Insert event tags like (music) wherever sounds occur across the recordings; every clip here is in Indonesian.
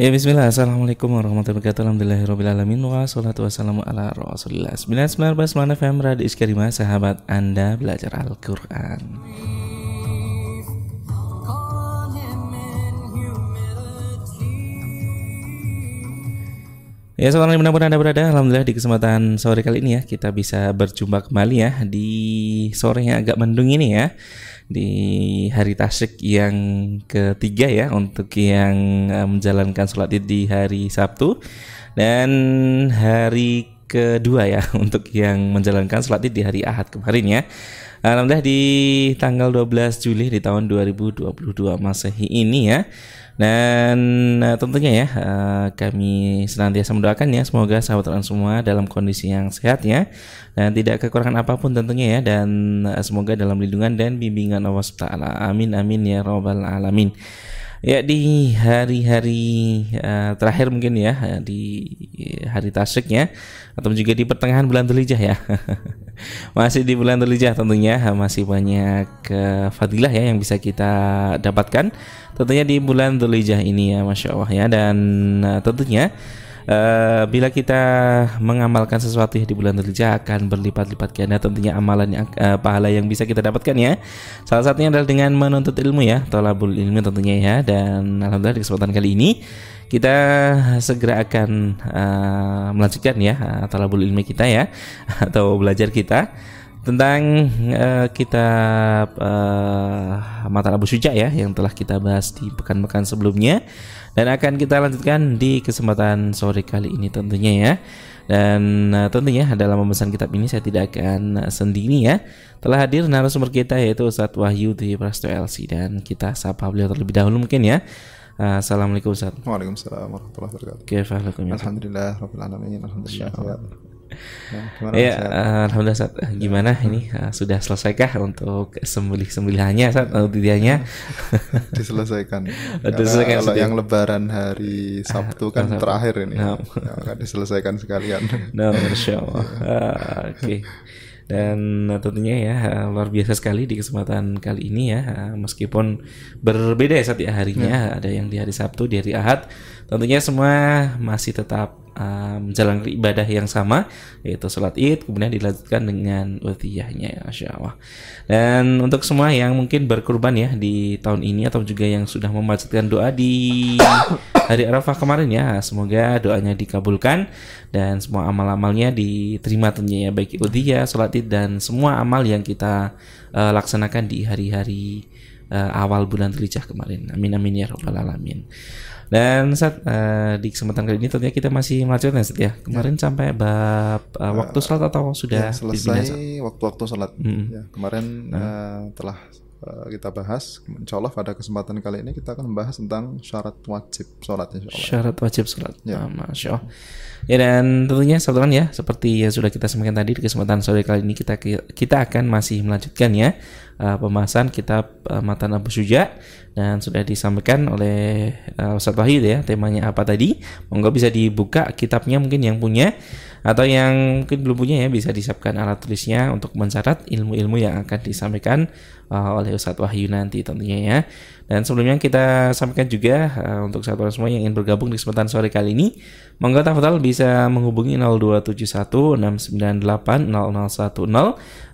Ya bismillah. Assalamualaikum warahmatullahi wabarakatuh. Alhamdulillahirrahmanirrahim Wassalatu wassalamu ala rasulillah. 919 FM Radio Iskarima Sahabat Anda belajar Al-Quran. Ya saudara mudah-mudahan Anda berada Alhamdulillah di kesempatan sore kali ini ya Kita bisa berjumpa kembali ya Di sore yang agak mendung ini ya Di hari tasik yang ketiga ya Untuk yang eh, menjalankan sholat id di hari Sabtu. Dan hari kedua ya (laughs) Untuk yang menjalankan sholat id di hari Ahad kemarin ya. Alhamdulillah di tanggal 12 Juli di tahun 2022 Masehi ini ya dan uh, tentunya ya uh, kami senantiasa mendoakan ya semoga sahabat Quran semua dalam kondisi yang sehat ya dan tidak kekurangan apa pun tentunya ya dan uh, semoga dalam lindungan dan bimbingan Allah Subhanahu Amin amin ya robbal alamin. Ya di hari-hari uh, terakhir mungkin ya di hari tasyrik ya atau juga di pertengahan bulan Dzulhijjah ya. (laughs) masih di bulan Dzulhijjah tentunya masih banyak uh, fadilah ya yang bisa kita dapatkan tentunya di bulan Dzulhijjah ini ya Masya Allah ya dan uh, tentunya Uh, bila kita mengamalkan sesuatu ya di bulan Dzulhijjah akan berlipat-lipat ganda tentunya amalan yang uh, pahala yang bisa kita dapatkan ya. Salah satunya adalah dengan menuntut ilmu ya, tolabul ilmu tentunya ya. Dan alhamdulillah di kesempatan kali ini kita segera akan uh, melanjutkan ya tolabul ilmu kita ya (laughs) atau belajar kita tentang uh, kitab uh, Matan Abu Suja ya yang telah kita bahas di pekan-pekan sebelumnya dan akan kita lanjutkan di kesempatan sore kali ini tentunya ya. Dan uh, tentunya dalam memesan kitab ini saya tidak akan sendiri ya. Telah hadir narasumber kita yaitu Ustadz Wahyu di Prasto LC dan kita sapa beliau terlebih dahulu mungkin ya. Uh, Assalamualaikum Ustaz. Waalaikumsalam warahmatullahi wabarakatuh. Kefalakum. Alhamdulillah rabbil alamin. Alhamdulillah. Nah, ya, alhamdulillah saat gimana ini uh, sudah selesaikah untuk sembelih sembelihannya saat audianya (laughs) diselesaikan. diselesaikan kalau yang lebaran hari Sabtu kan terakhir ini. Nah. Ya, akan diselesaikan sekalian. Nah, masya Allah. uh, Oke. Okay. Dan tentunya ya luar biasa sekali di kesempatan kali ini ya meskipun berbeda ya saat ya harinya ya. ada yang di hari Sabtu di hari Ahad tentunya semua masih tetap uh, menjalankan ibadah yang sama yaitu sholat id kemudian dilanjutkan dengan utiyahnya ya Masya Allah. Dan untuk semua yang mungkin berkurban ya di tahun ini atau juga yang sudah membacakan doa di hari Arafah kemarin ya semoga doanya dikabulkan dan semua amal-amalnya diterima tentunya ya baik udiyah sholat id dan semua amal yang kita uh, laksanakan di hari-hari uh, awal bulan Dzulhijjah kemarin. Amin amin ya robbal alamin dan saat uh, di kesempatan kali ini tentunya kita masih melanjutkan Sat ya. Kemarin ya. sampai bab uh, waktu sholat atau sudah ya, selesai waktu-waktu sholat. Hmm. Ya, kemarin nah. uh, telah kita bahas. Insya Allah pada kesempatan kali ini kita akan membahas tentang syarat wajib sholat. Insya Allah. Syarat wajib sholat. Ya. Nah, Masya Allah. Ya dan tentunya saudara ya seperti yang sudah kita sampaikan tadi di kesempatan sore kali ini kita kita akan masih melanjutkan ya uh, pembahasan kitab uh, Matan Abu Suja dan sudah disampaikan oleh uh, Ustaz Wahid ya temanya apa tadi monggo bisa dibuka kitabnya mungkin yang punya atau yang mungkin belum punya ya bisa disiapkan alat tulisnya untuk mencatat ilmu-ilmu yang akan disampaikan uh, oleh Ustadz Wahyu nanti tentunya ya. Dan sebelumnya kita sampaikan juga uh, untuk orang semua yang ingin bergabung di kesempatan sore kali ini, monggo tafadhal bisa menghubungi 0271 698 0010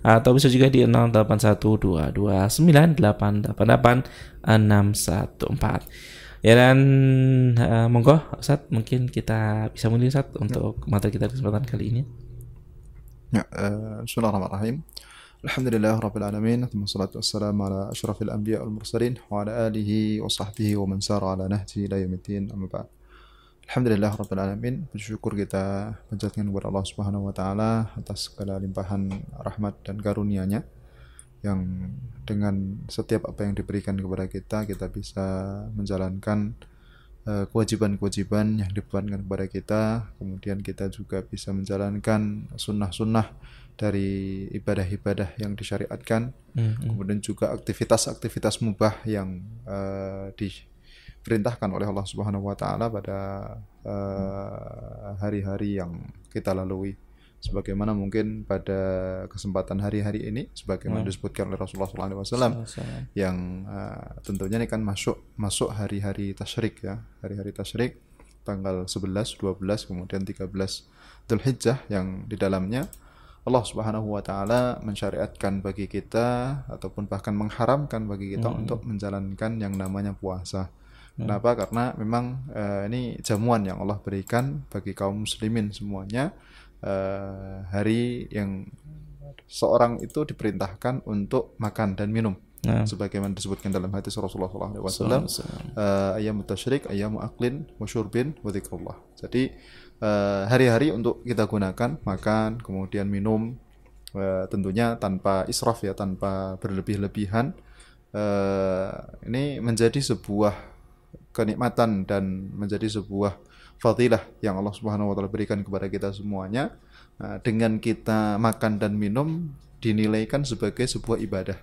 atau bisa juga di 081229888614. Ya dan uh, monggo Ustaz mungkin kita bisa mulai Ustaz untuk ya. materi kita kesempatan kali ini. Ya, uh, Bismillahirrahmanirrahim. Alhamdulillah Rabbil Alamin Thumma salatu wassalamu ala ashrafil anbiya wal mursalin Wa ala alihi wa sahbihi wa man sara ala nahji ila amma ba'd Alhamdulillah Rabbil Alamin Bersyukur kita panjatkan kepada Allah Subhanahu Wa Taala Atas segala limpahan rahmat dan karunia-Nya yang dengan setiap apa yang diberikan kepada kita kita bisa menjalankan eh, kewajiban-kewajiban yang dibebankan kepada kita. Kemudian kita juga bisa menjalankan sunnah-sunnah dari ibadah-ibadah yang disyariatkan. Mm-hmm. kemudian juga aktivitas-aktivitas mubah yang uh, diperintahkan oleh Allah Subhanahu wa taala pada uh, hari-hari yang kita lalui sebagaimana mungkin pada kesempatan hari-hari ini sebagaimana hmm. disebutkan oleh Rasulullah SAW yang uh, tentunya ini kan masuk masuk hari-hari tasyrik ya hari-hari tasyrik tanggal 11, 12, kemudian 13 Dzulhijjah yang di dalamnya Allah Subhanahu wa taala mensyariatkan bagi kita ataupun bahkan mengharamkan bagi kita Hmm. untuk menjalankan yang namanya puasa. Kenapa? Karena memang eh, ini jamuan yang Allah berikan bagi kaum muslimin semuanya eh, hari yang seorang itu diperintahkan untuk makan dan minum Nah, sebagaimana disebutkan dalam hadis Rasulullah SAW uh, ayam tasyrik, ayam aklin, wa syurbin, wa dzikrullah. Jadi eh, hari-hari untuk kita gunakan makan, kemudian minum, eh, tentunya tanpa israf ya, tanpa berlebih-lebihan. Ini menjadi sebuah kenikmatan dan menjadi sebuah fadilah yang Allah Subhanahu wa taala berikan kepada kita semuanya. Nah, dengan kita makan dan minum dinilaikan sebagai sebuah ibadah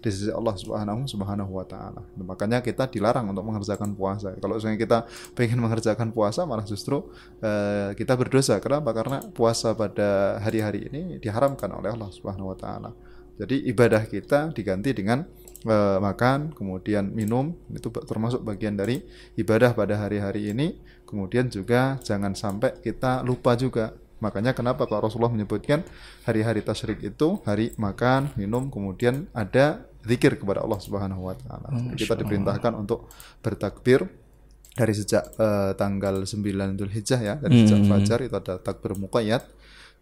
di sisi Allah Subhanahu Subhanahu wa taala. Nah, Makanya kita dilarang untuk mengerjakan puasa. Kalau misalnya kita pengen (laughs) mengerjakan puasa malah justru eh, kita berdosa. Kenapa? Karena puasa pada hari-hari ini diharamkan oleh Allah Subhanahu wa taala. Jadi ibadah kita diganti dengan eh, makan, kemudian minum, itu termasuk bagian dari ibadah pada hari-hari ini. Kemudian juga jangan sampai kita lupa juga. Makanya kenapa kalau Rasulullah menyebutkan hari-hari tasyrik itu hari makan, minum, kemudian ada zikir kepada Allah Subhanahu wa taala. Jadi kita diperintahkan untuk bertakbir dari sejak eh, tanggal 9 Dzulhijjah ya, dari sejak fajar itu ada takbir muqayyad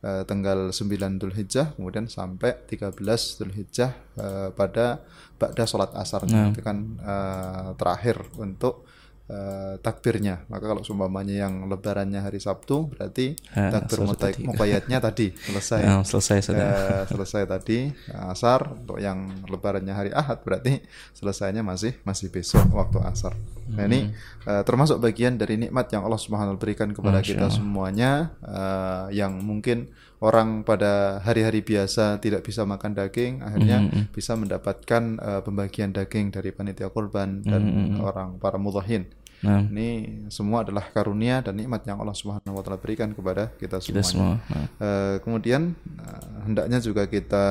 eh, tanggal 9 Dzulhijjah kemudian sampai 13 Dzulhijjah eh, pada pada sholat asar. Itu kan eh, terakhir untuk eh, takbirnya. Maka kalau seumpamanya yang lebarannya hari Sabtu berarti Ah, takbir mutai- tadi. muqayyadnya tadi (laughs) selesai. Nah, selesai sudah. Eh, selesai tadi asar untuk yang lebarannya hari Ahad berarti selesainya masih masih besok waktu asar. Nah ini eh, termasuk bagian dari nikmat yang Allah Subhanahu wa taala berikan kepada Masya kita semuanya eh, yang mungkin orang pada hari-hari biasa tidak bisa makan daging akhirnya bisa mendapatkan eh, pembagian daging dari panitia kurban dan orang para mudhahin. Nah, Ini semua adalah karunia dan nikmat yang Allah Subhanahu wa taala berikan kepada kita kita semuanya. semua. Nah, Eh, kemudian eh, hendaknya juga kita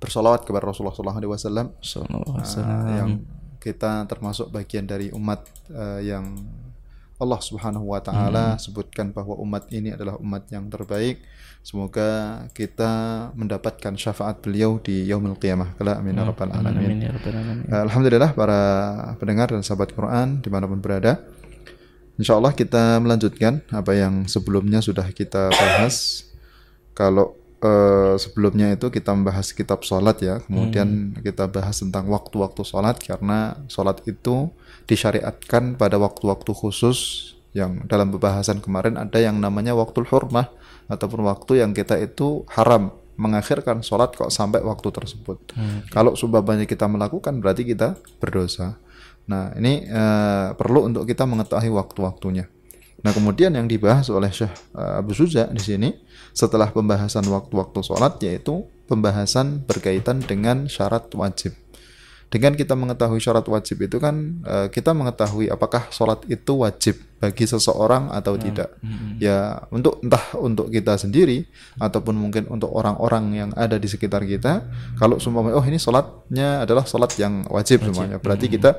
bersolawat kepada Rasulullah SAW sallallahu alaihi eh, wasallam. yang kita termasuk bagian dari umat yang Allah Subhanahu wa taala sebutkan bahwa umat ini adalah umat yang terbaik. Semoga kita mendapatkan syafaat beliau di yaumul qiyamah. Kala amin ya rabbal alamin. Amin ya rabbal alamin. Alhamdulillah para pendengar dan sahabat Quran di mana pun berada. Insya Allah kita melanjutkan apa yang sebelumnya sudah kita bahas. Kalau eh, sebelumnya itu kita membahas kitab sholat ya, kemudian kita bahas tentang waktu-waktu sholat karena sholat itu disyariatkan pada waktu-waktu khusus yang dalam pembahasan kemarin ada yang namanya waktu hurmah ataupun waktu yang kita itu haram mengakhirkan sholat kok sampai waktu tersebut. Kalau sumpahnya kita melakukan berarti kita berdosa. Nah ini eh, perlu untuk kita mengetahui waktu-waktunya. Nah kemudian yang dibahas oleh Syekh eh, Abu Suja di sini setelah pembahasan waktu-waktu sholat yaitu pembahasan berkaitan dengan syarat wajib. Dengan kita mengetahui syarat wajib itu kan eh, kita mengetahui apakah sholat itu wajib bagi seseorang atau tidak. Ya untuk entah untuk kita sendiri ataupun mungkin untuk orang-orang yang ada di sekitar kita. Kalau semua oh ini sholatnya adalah sholat yang wajib, semuanya. Berarti kita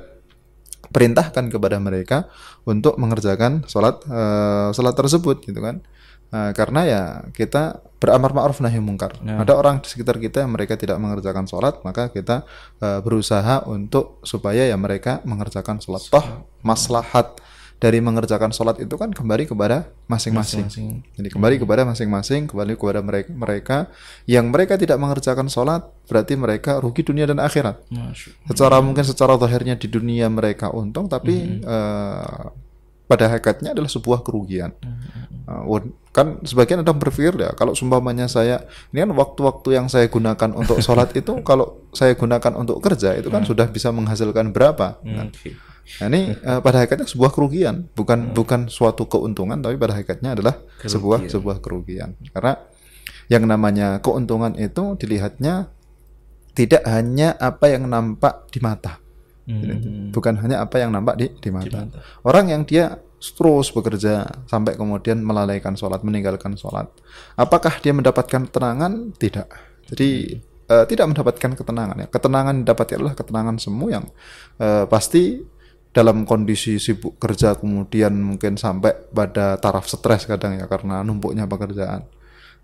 perintahkan kepada mereka untuk mengerjakan sholat eh, sholat tersebut gitu kan. Nah, karena ya kita beramar ma'ruf nahi mungkar. Ada orang di sekitar kita yang mereka tidak mengerjakan sholat, maka kita eh, berusaha untuk supaya ya mereka mengerjakan sholat. Toh maslahat dari mengerjakan sholat itu kan kembali kepada masing-masing. Jadi kembali kepada masing-masing, kembali kepada mereka, mereka yang mereka tidak mengerjakan sholat, berarti mereka rugi dunia dan akhirat. Secara mungkin secara zahirnya di dunia mereka untung, tapi eh, pada hakikatnya adalah sebuah kerugian. Uh, kan sebagian ada berpikir ya kalau sumpamanya saya ini kan waktu-waktu yang saya gunakan untuk sholat (laughs) itu kalau saya gunakan untuk kerja itu kan sudah bisa menghasilkan berapa Nah, Oke. Nah, ini eh, pada hakikatnya sebuah kerugian, bukan bukan suatu keuntungan, tapi pada hakikatnya adalah sebuah sebuah kerugian. Karena yang namanya keuntungan itu dilihatnya tidak hanya apa yang nampak di mata, Hmm. bukan hanya apa yang nampak di di mata. mata. Orang yang dia terus bekerja sampai kemudian melalaikan sholat, meninggalkan sholat, apakah dia mendapatkan ketenangan? Tidak. Jadi eh, tidak mendapatkan ketenangan. Ya. Ketenangan didapati adalah ketenangan semu yang eh, pasti dalam kondisi sibuk kerja kemudian mungkin sampai pada taraf stres kadang ya karena numpuknya pekerjaan.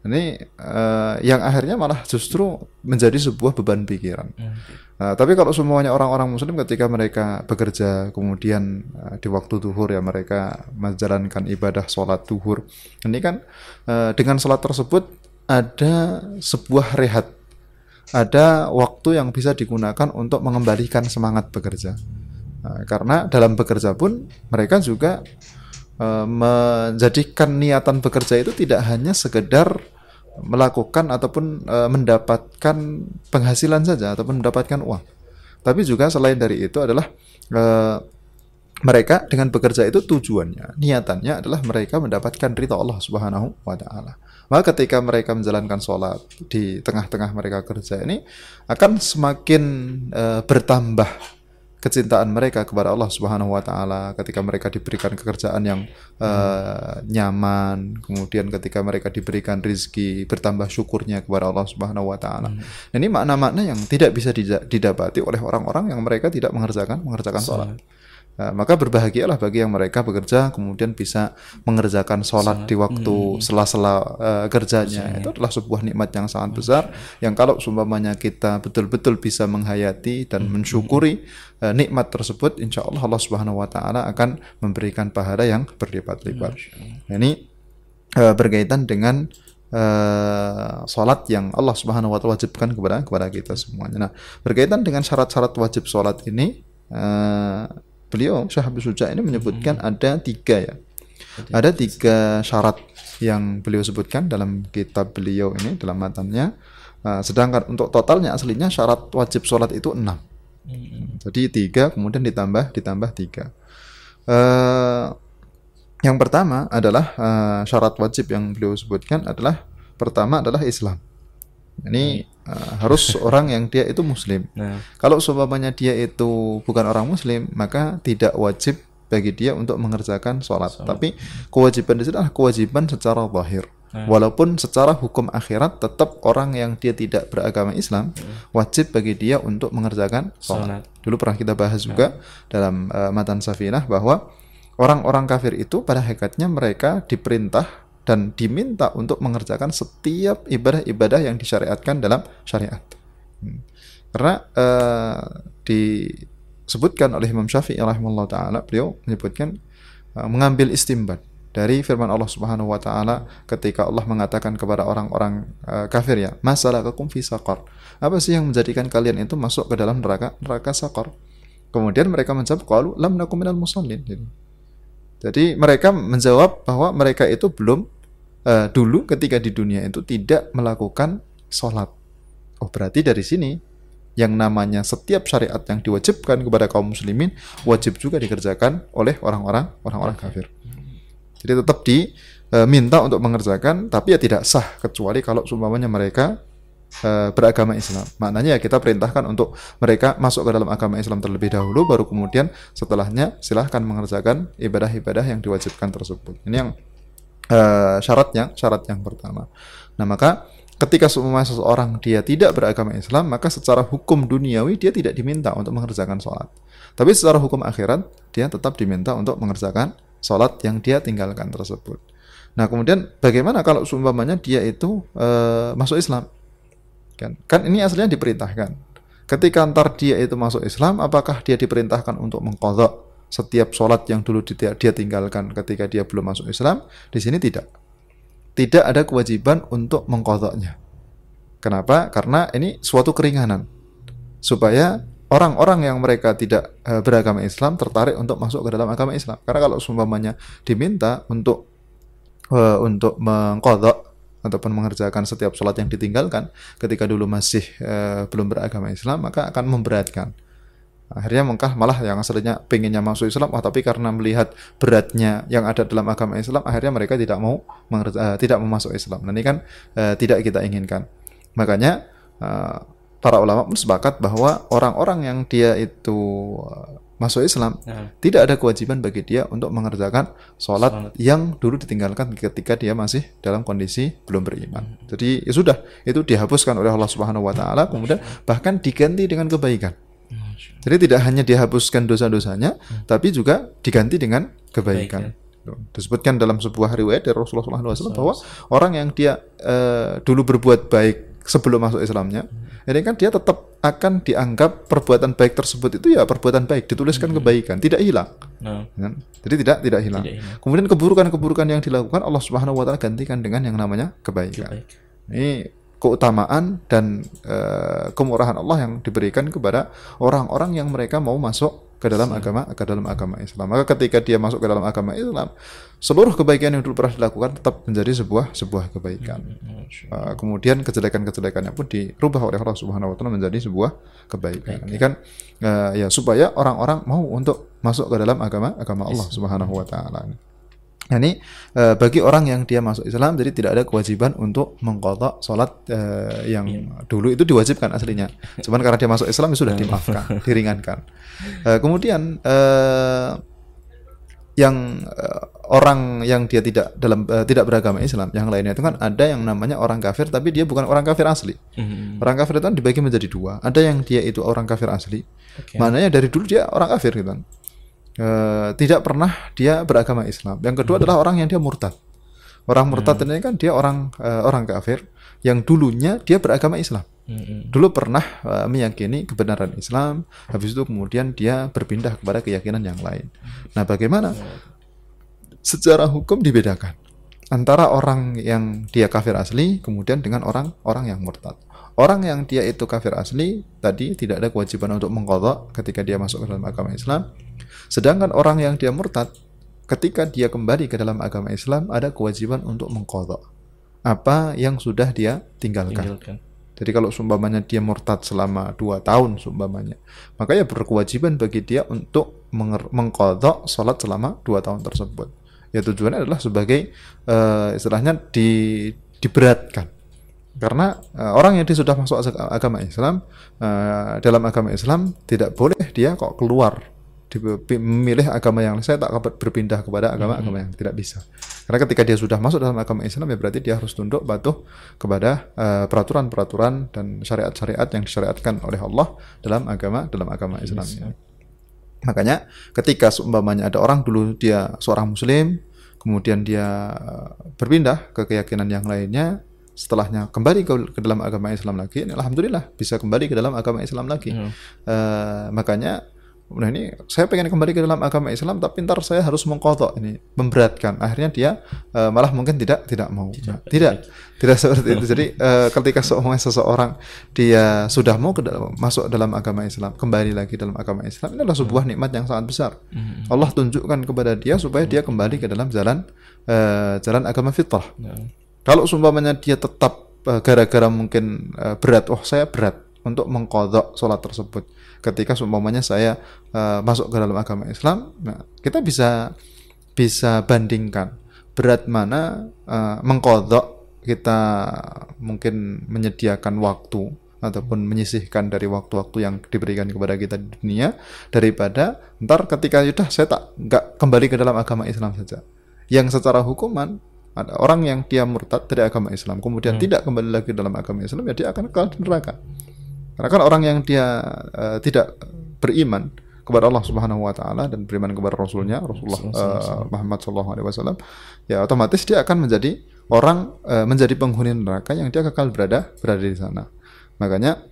Ini uh, yang akhirnya malah justru menjadi sebuah beban pikiran. Hmm. Uh, tapi kalau semuanya orang-orang Muslim ketika mereka bekerja kemudian uh, di waktu duhur ya mereka menjalankan ibadah sholat duhur, ini kan uh, dengan sholat tersebut ada sebuah rehat, ada waktu yang bisa digunakan untuk mengembalikan semangat bekerja. Nah, karena dalam bekerja pun mereka juga e, menjadikan niatan bekerja itu tidak hanya sekedar melakukan ataupun e, mendapatkan penghasilan saja ataupun mendapatkan uang. Tapi juga selain dari itu adalah e, mereka dengan bekerja itu tujuannya, niatannya adalah mereka mendapatkan ridha Allah Subhanahu wa taala. Maka ketika mereka menjalankan sholat di tengah-tengah mereka kerja ini akan semakin e, bertambah kecintaan mereka kepada Allah Subhanahu wa taala ketika mereka diberikan pekerjaan yang uh, nyaman, kemudian ketika mereka diberikan rizki bertambah syukurnya kepada Allah Subhanahu wa taala. Hmm. Nah, ini makna-makna yang tidak bisa didapati oleh orang-orang yang mereka tidak mengerjakan mengerjakan sholat. Nah, maka berbahagialah bagi yang mereka bekerja kemudian bisa mengerjakan sholat di waktu hmm. sela-sela uh, kerjanya. Itu adalah sebuah nikmat yang sangat besar yang kalau sumpamanya kita betul-betul bisa menghayati dan hmm. mensyukuri uh, nikmat tersebut, insya Allah Allah Subhanahu Wa Taala akan memberikan pahala yang berlipat-lipat. Ini uh, berkaitan dengan uh, sholat yang Allah Subhanahu Wa Taala wajibkan kepada kepada kita semuanya. Nah, berkaitan dengan syarat-syarat wajib sholat ini. Uh, beliau Syekh Habib Suja ini menyebutkan hmm. ada tiga ya. Ada tiga syarat yang beliau sebutkan dalam kitab beliau ini dalam matanya. Uh, sedangkan untuk totalnya aslinya syarat wajib sholat itu enam. Hmm. Jadi tiga kemudian ditambah ditambah tiga. Uh, yang pertama adalah uh, syarat wajib yang beliau sebutkan adalah pertama adalah Islam. Ini uh, harus (laughs) orang yang dia itu muslim. Nah. Kalau seumpamanya dia itu bukan orang muslim, maka tidak wajib bagi dia untuk mengerjakan sholat. sholat. Tapi kewajiban di sini adalah kewajiban secara zahir. Nah. Walaupun secara hukum akhirat tetap orang yang dia tidak beragama Islam hmm. wajib bagi dia untuk mengerjakan sholat. Dulu pernah kita bahas nah. juga dalam uh, matan Safinah bahwa orang-orang kafir itu pada hakikatnya mereka diperintah dan diminta untuk mengerjakan setiap ibadah-ibadah yang disyariatkan dalam syariat. Hmm. Karena uh, disebutkan oleh Imam Syafi'i rahimahullah taala beliau menyebutkan uh, mengambil istimbat dari firman Allah Subhanahu wa taala ketika Allah mengatakan kepada orang-orang uh, kafir ya, masalah kekum fi saqar. Apa sih yang menjadikan kalian itu masuk ke dalam neraka neraka saqar? Kemudian mereka menjawab qalu lam nakum minal musallin. Jadi mereka menjawab bahwa mereka itu belum uh, dulu ketika di dunia itu tidak melakukan sholat. Oh berarti dari sini yang namanya setiap syariat yang diwajibkan kepada kaum muslimin wajib juga dikerjakan oleh orang-orang orang-orang kafir. Jadi tetap diminta untuk mengerjakan, tapi ya tidak sah kecuali kalau seumpamanya mereka uh, beragama Islam. Maknanya ya kita perintahkan untuk mereka masuk ke dalam agama Islam terlebih dahulu, baru kemudian setelahnya silahkan mengerjakan ibadah-ibadah yang diwajibkan tersebut. Ini yang uh, syaratnya, syarat yang pertama. Nah, maka ketika seseorang dia tidak beragama Islam, maka secara hukum duniawi dia tidak diminta untuk mengerjakan sholat. Tapi secara hukum akhirat, dia tetap diminta untuk mengerjakan sholat yang dia tinggalkan tersebut. Nah, kemudian bagaimana kalau seumpamanya dia itu uh, masuk Islam? Kan, kan ini aslinya diperintahkan. Ketika antar dia itu masuk Islam, apakah dia diperintahkan untuk mengkodok setiap sholat yang dulu dia, tinggalkan ketika dia belum masuk Islam, di sini tidak. Tidak ada kewajiban untuk mengkodoknya. Kenapa? Karena ini suatu keringanan. Supaya orang-orang yang mereka tidak e, beragama Islam tertarik untuk masuk ke dalam agama Islam. Karena kalau sumpamanya diminta untuk e, untuk mengkodok ataupun mengerjakan setiap sholat yang ditinggalkan ketika dulu masih e, belum beragama Islam, maka akan memberatkan Akhirnya Mekah malah yang aslinya pengennya masuk Islam, oh tapi karena melihat beratnya yang ada dalam agama Islam, akhirnya mereka tidak mau uh, tidak mau masuk Islam. Nah ini kan uh, tidak kita inginkan. Makanya uh, para ulama pun sepakat bahwa orang-orang yang dia itu uh, masuk Islam ya. tidak ada kewajiban bagi dia untuk mengerjakan sholat, sholat yang dulu ditinggalkan ketika dia masih dalam kondisi belum beriman. Hmm. Jadi ya sudah itu dihapuskan oleh Allah Subhanahu Wa Taala kemudian bahkan diganti dengan kebaikan Jadi tidak hanya dihapuskan dosa-dosanya, tapi juga diganti dengan kebaikan. Tuh, Disebutkan dalam sebuah riwayat dari Rasulullah SAW bahwa orang yang dia eh, dulu berbuat baik sebelum masuk Islamnya, ini kan dia tetap akan dianggap perbuatan baik tersebut itu ya perbuatan baik, dituliskan kebaikan, tidak hilang. Nah, Kan? Jadi tidak tidak hilang. Tidak hilang. Kemudian keburukan-keburukan yang dilakukan Allah Subhanahu wa taala gantikan dengan yang namanya kebaikan. baik. Ini keutamaan dan eh, kemurahan Allah yang diberikan kepada orang-orang yang mereka mau masuk ke dalam agama ke dalam agama Islam. Maka ketika dia masuk ke dalam agama Islam, seluruh kebaikan yang dulu pernah dilakukan tetap menjadi sebuah sebuah kebaikan. Eh, kemudian kejelekan-kejelekannya pun dirubah oleh Allah Subhanahu wa taala menjadi sebuah kebaikan. Ini kan eh, ya supaya orang-orang mau untuk masuk ke dalam agama agama Allah Subhanahu wa taala. Nah, ini eh, bagi orang yang dia masuk Islam jadi tidak ada kewajiban untuk mengkodok sholat eh, yang dulu itu diwajibkan aslinya. Cuman karena dia masuk Islam ya sudah dimaafkan, (laughs) diringankan. Eh, kemudian eh, yang eh, orang yang dia tidak dalam eh, tidak beragama Islam, yang lainnya itu kan ada yang namanya orang kafir tapi dia bukan orang kafir asli. Mhm. Orang kafir itu kan dibagi menjadi dua. Ada yang dia itu orang kafir asli, Oke. Maknanya dari dulu dia orang kafir gitu kan. Eh, tidak pernah dia beragama Islam. Yang kedua adalah orang yang dia murtad. Orang murtad ini kan dia orang eh, orang kafir yang dulunya dia beragama Islam. Mhm. Dulu pernah eh, meyakini kebenaran Islam, habis itu kemudian dia berpindah kepada keyakinan yang lain. Nah, bagaimana? Secara hukum dibedakan antara orang yang dia kafir asli kemudian dengan orang-orang yang murtad. Orang yang dia itu kafir asli tadi tidak ada kewajiban untuk mengkodok ketika dia masuk ke dalam agama Islam. Sedangkan orang yang dia murtad ketika dia kembali ke dalam agama Islam ada kewajiban untuk mengkodok apa yang sudah dia tinggalkan. Tinggalkan. Jadi kalau seumpamanya dia murtad selama dua tahun seumpamanya, maka ya berkewajiban bagi dia untuk mengkodok sholat selama dua tahun tersebut. Ya tujuannya adalah sebagai eh, istilahnya di, diberatkan. Karena eh, orang yang dia sudah masuk ag- agama Islam, eh, dalam agama Islam tidak boleh dia kok keluar memilih agama yang saya tak kabar berpindah kepada agama-agama yang tidak bisa. Karena ketika dia sudah masuk dalam agama Islam ya berarti dia harus tunduk patuh kepada eh, peraturan-peraturan dan syariat-syariat yang disyariatkan oleh Allah dalam agama dalam agama Islam. ini. Makanya ketika seumpamanya ada orang dulu dia seorang muslim, kemudian dia eh, berpindah ke keyakinan yang lainnya, setelahnya kembali ke, ke dalam agama Islam lagi, ini alhamdulillah bisa kembali ke dalam agama Islam lagi. Hmm. Eh, makanya nah ini saya pengen kembali ke dalam agama Islam tapi ntar saya harus mengkotok ini memberatkan. Akhirnya dia eh, malah mungkin tidak tidak mau. Nah, tidak. tidak (laughs) seperti itu. Jadi eh, ketika seumumnya seseorang dia sudah mau ke dalam, masuk dalam agama Islam kembali lagi dalam agama Islam ini adalah sebuah nikmat yang sangat besar. Mhm. Allah tunjukkan kepada dia supaya dia kembali ke dalam jalan eh, jalan agama fitrah. Nah, kalau seumpamanya dia tetap gara-gara mungkin eh, berat, oh saya berat untuk mengkodok sholat tersebut. Ketika seumpamanya saya eh, masuk ke dalam agama Islam, nah, kita bisa bisa bandingkan berat mana eh, mengkodok kita mungkin menyediakan waktu ataupun menyisihkan dari waktu-waktu yang diberikan kepada kita di dunia daripada ntar ketika sudah saya tak nggak kembali ke dalam agama Islam saja. Yang secara hukuman ada orang yang dia murtad dari agama Islam kemudian tidak kembali lagi dalam agama Islam ya dia akan kekal di neraka karena kan orang yang dia eh, tidak beriman kepada Allah Subhanahu wa taala dan beriman kepada rasulnya Rasulullah eh, Muhammad sallallahu alaihi wasallam ya otomatis dia akan menjadi orang eh, menjadi penghuni neraka yang dia kekal berada berada di sana. Makanya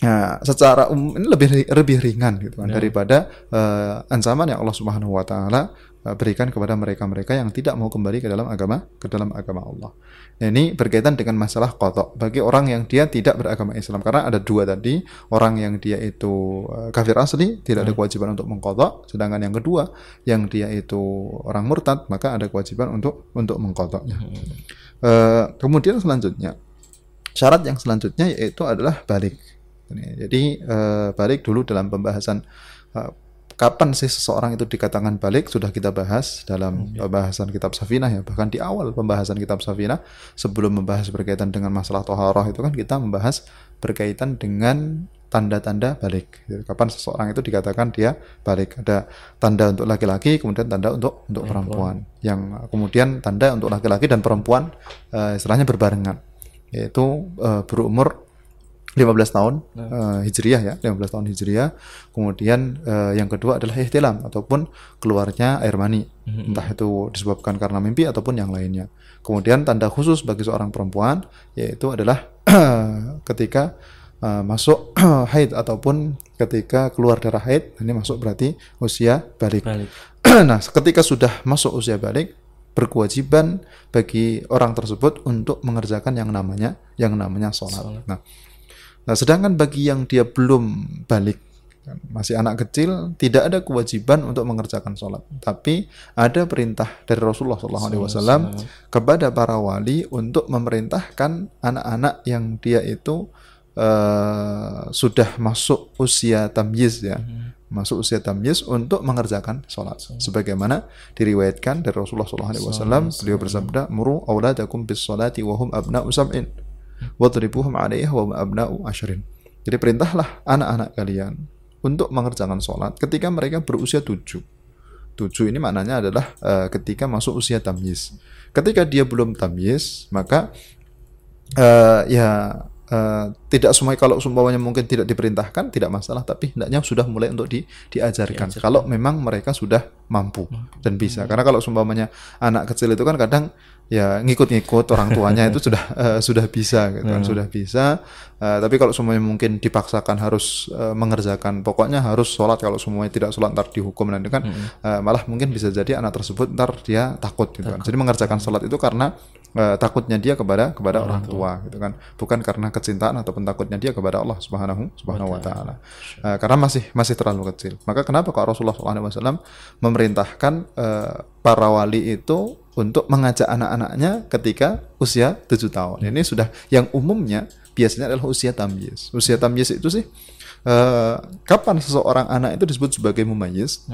ya, secara umum ini lebih lebih ringan gitu kan daripada eh, ancaman yang Allah Subhanahu wa taala berikan kepada mereka-mereka yang tidak mau kembali ke dalam agama ke dalam agama Allah. Nah, ini berkaitan dengan masalah kotok bagi orang yang dia tidak beragama Islam karena ada dua tadi orang yang dia itu eh, kafir asli tidak ada kewajiban untuk mengkotok sedangkan yang kedua yang dia itu orang murtad maka ada kewajiban untuk untuk mengkotoknya. Eh, kemudian selanjutnya syarat yang selanjutnya yaitu adalah balik. Jadi eh, balik dulu dalam pembahasan kapan sih seseorang itu dikatakan balik? Sudah kita bahas dalam pembahasan kitab Safinah ya. Bahkan di awal pembahasan kitab Safinah sebelum membahas berkaitan dengan masalah toharoh itu kan kita membahas berkaitan dengan tanda-tanda balik. Jadi, kapan seseorang itu dikatakan dia balik. Ada tanda untuk laki-laki kemudian tanda untuk untuk perempuan. Yang kemudian tanda untuk laki-laki dan perempuan eh, istilahnya berbarengan. Yaitu eh, berumur 15 tahun uh, hijriah ya 15 tahun hijriah. Kemudian uh, yang kedua adalah ihtilam ataupun keluarnya air mani. Entah itu disebabkan karena mimpi ataupun yang lainnya. Kemudian tanda khusus bagi seorang perempuan yaitu adalah (clears throat) ketika uh, masuk (clears throat) haid ataupun ketika keluar darah haid. Ini masuk berarti usia balik, Balik. (clears throat) nah ketika sudah masuk usia balik berkewajiban bagi orang tersebut untuk mengerjakan yang namanya yang namanya sholat. Sholat. Nah, nah sedangkan bagi yang dia belum balik masih anak kecil tidak ada kewajiban untuk mengerjakan sholat, tapi ada perintah dari Rasulullah SAW kepada para wali untuk memerintahkan anak-anak yang dia itu eh, sudah masuk usia tamyiz ya, masuk usia tamyiz untuk mengerjakan sholat. Sebagaimana diriwayatkan dari Rasulullah SAW, beliau bersabda, "Muru auladakum bis sholati wa hum abna'u sab'in, wadribuhum 'alaiha wa abna'u ashrin." Jadi perintahlah anak-anak kalian untuk mengerjakan sholat ketika mereka berusia tujuh. Tujuh ini maknanya adalah eh, ketika masuk usia tamyiz. Ketika dia belum tamyiz, maka eh, ya eh, tidak semua kalau sumpahnya mungkin tidak diperintahkan tidak masalah tapi hendaknya sudah mulai untuk di, diajarkan kalau memang mereka sudah mampu dan bisa karena kalau sumpahnya anak kecil itu kan kadang ya ngikut-ngikut orang tuanya itu sudah (laughs) eh, sudah bisa gitu kan sudah bisa. Eh, tapi kalau semuanya mungkin dipaksakan harus eh, mengerjakan. Pokoknya harus sholat. Kalau semuanya tidak sholat ntar dihukum nanti kan. Eh, malah mungkin bisa jadi anak tersebut ntar dia takut gitu kan. Jadi mengerjakan sholat itu karena eh, takutnya dia kepada kepada orang tua. gitu kan. Bukan karena kecintaan ataupun takutnya dia kepada Allah subhanahu subhanahu wa taala. Eh, karena masih masih terlalu kecil. Maka kenapa kok Rasulullah SAW memerintahkan eh, para wali itu untuk mengajak anak-anaknya ketika usia tujuh tahun. Ini sudah yang umumnya biasanya adalah usia tamyiz. Usia tamyiz itu sih eh, kapan seseorang anak itu disebut sebagai mumayyiz?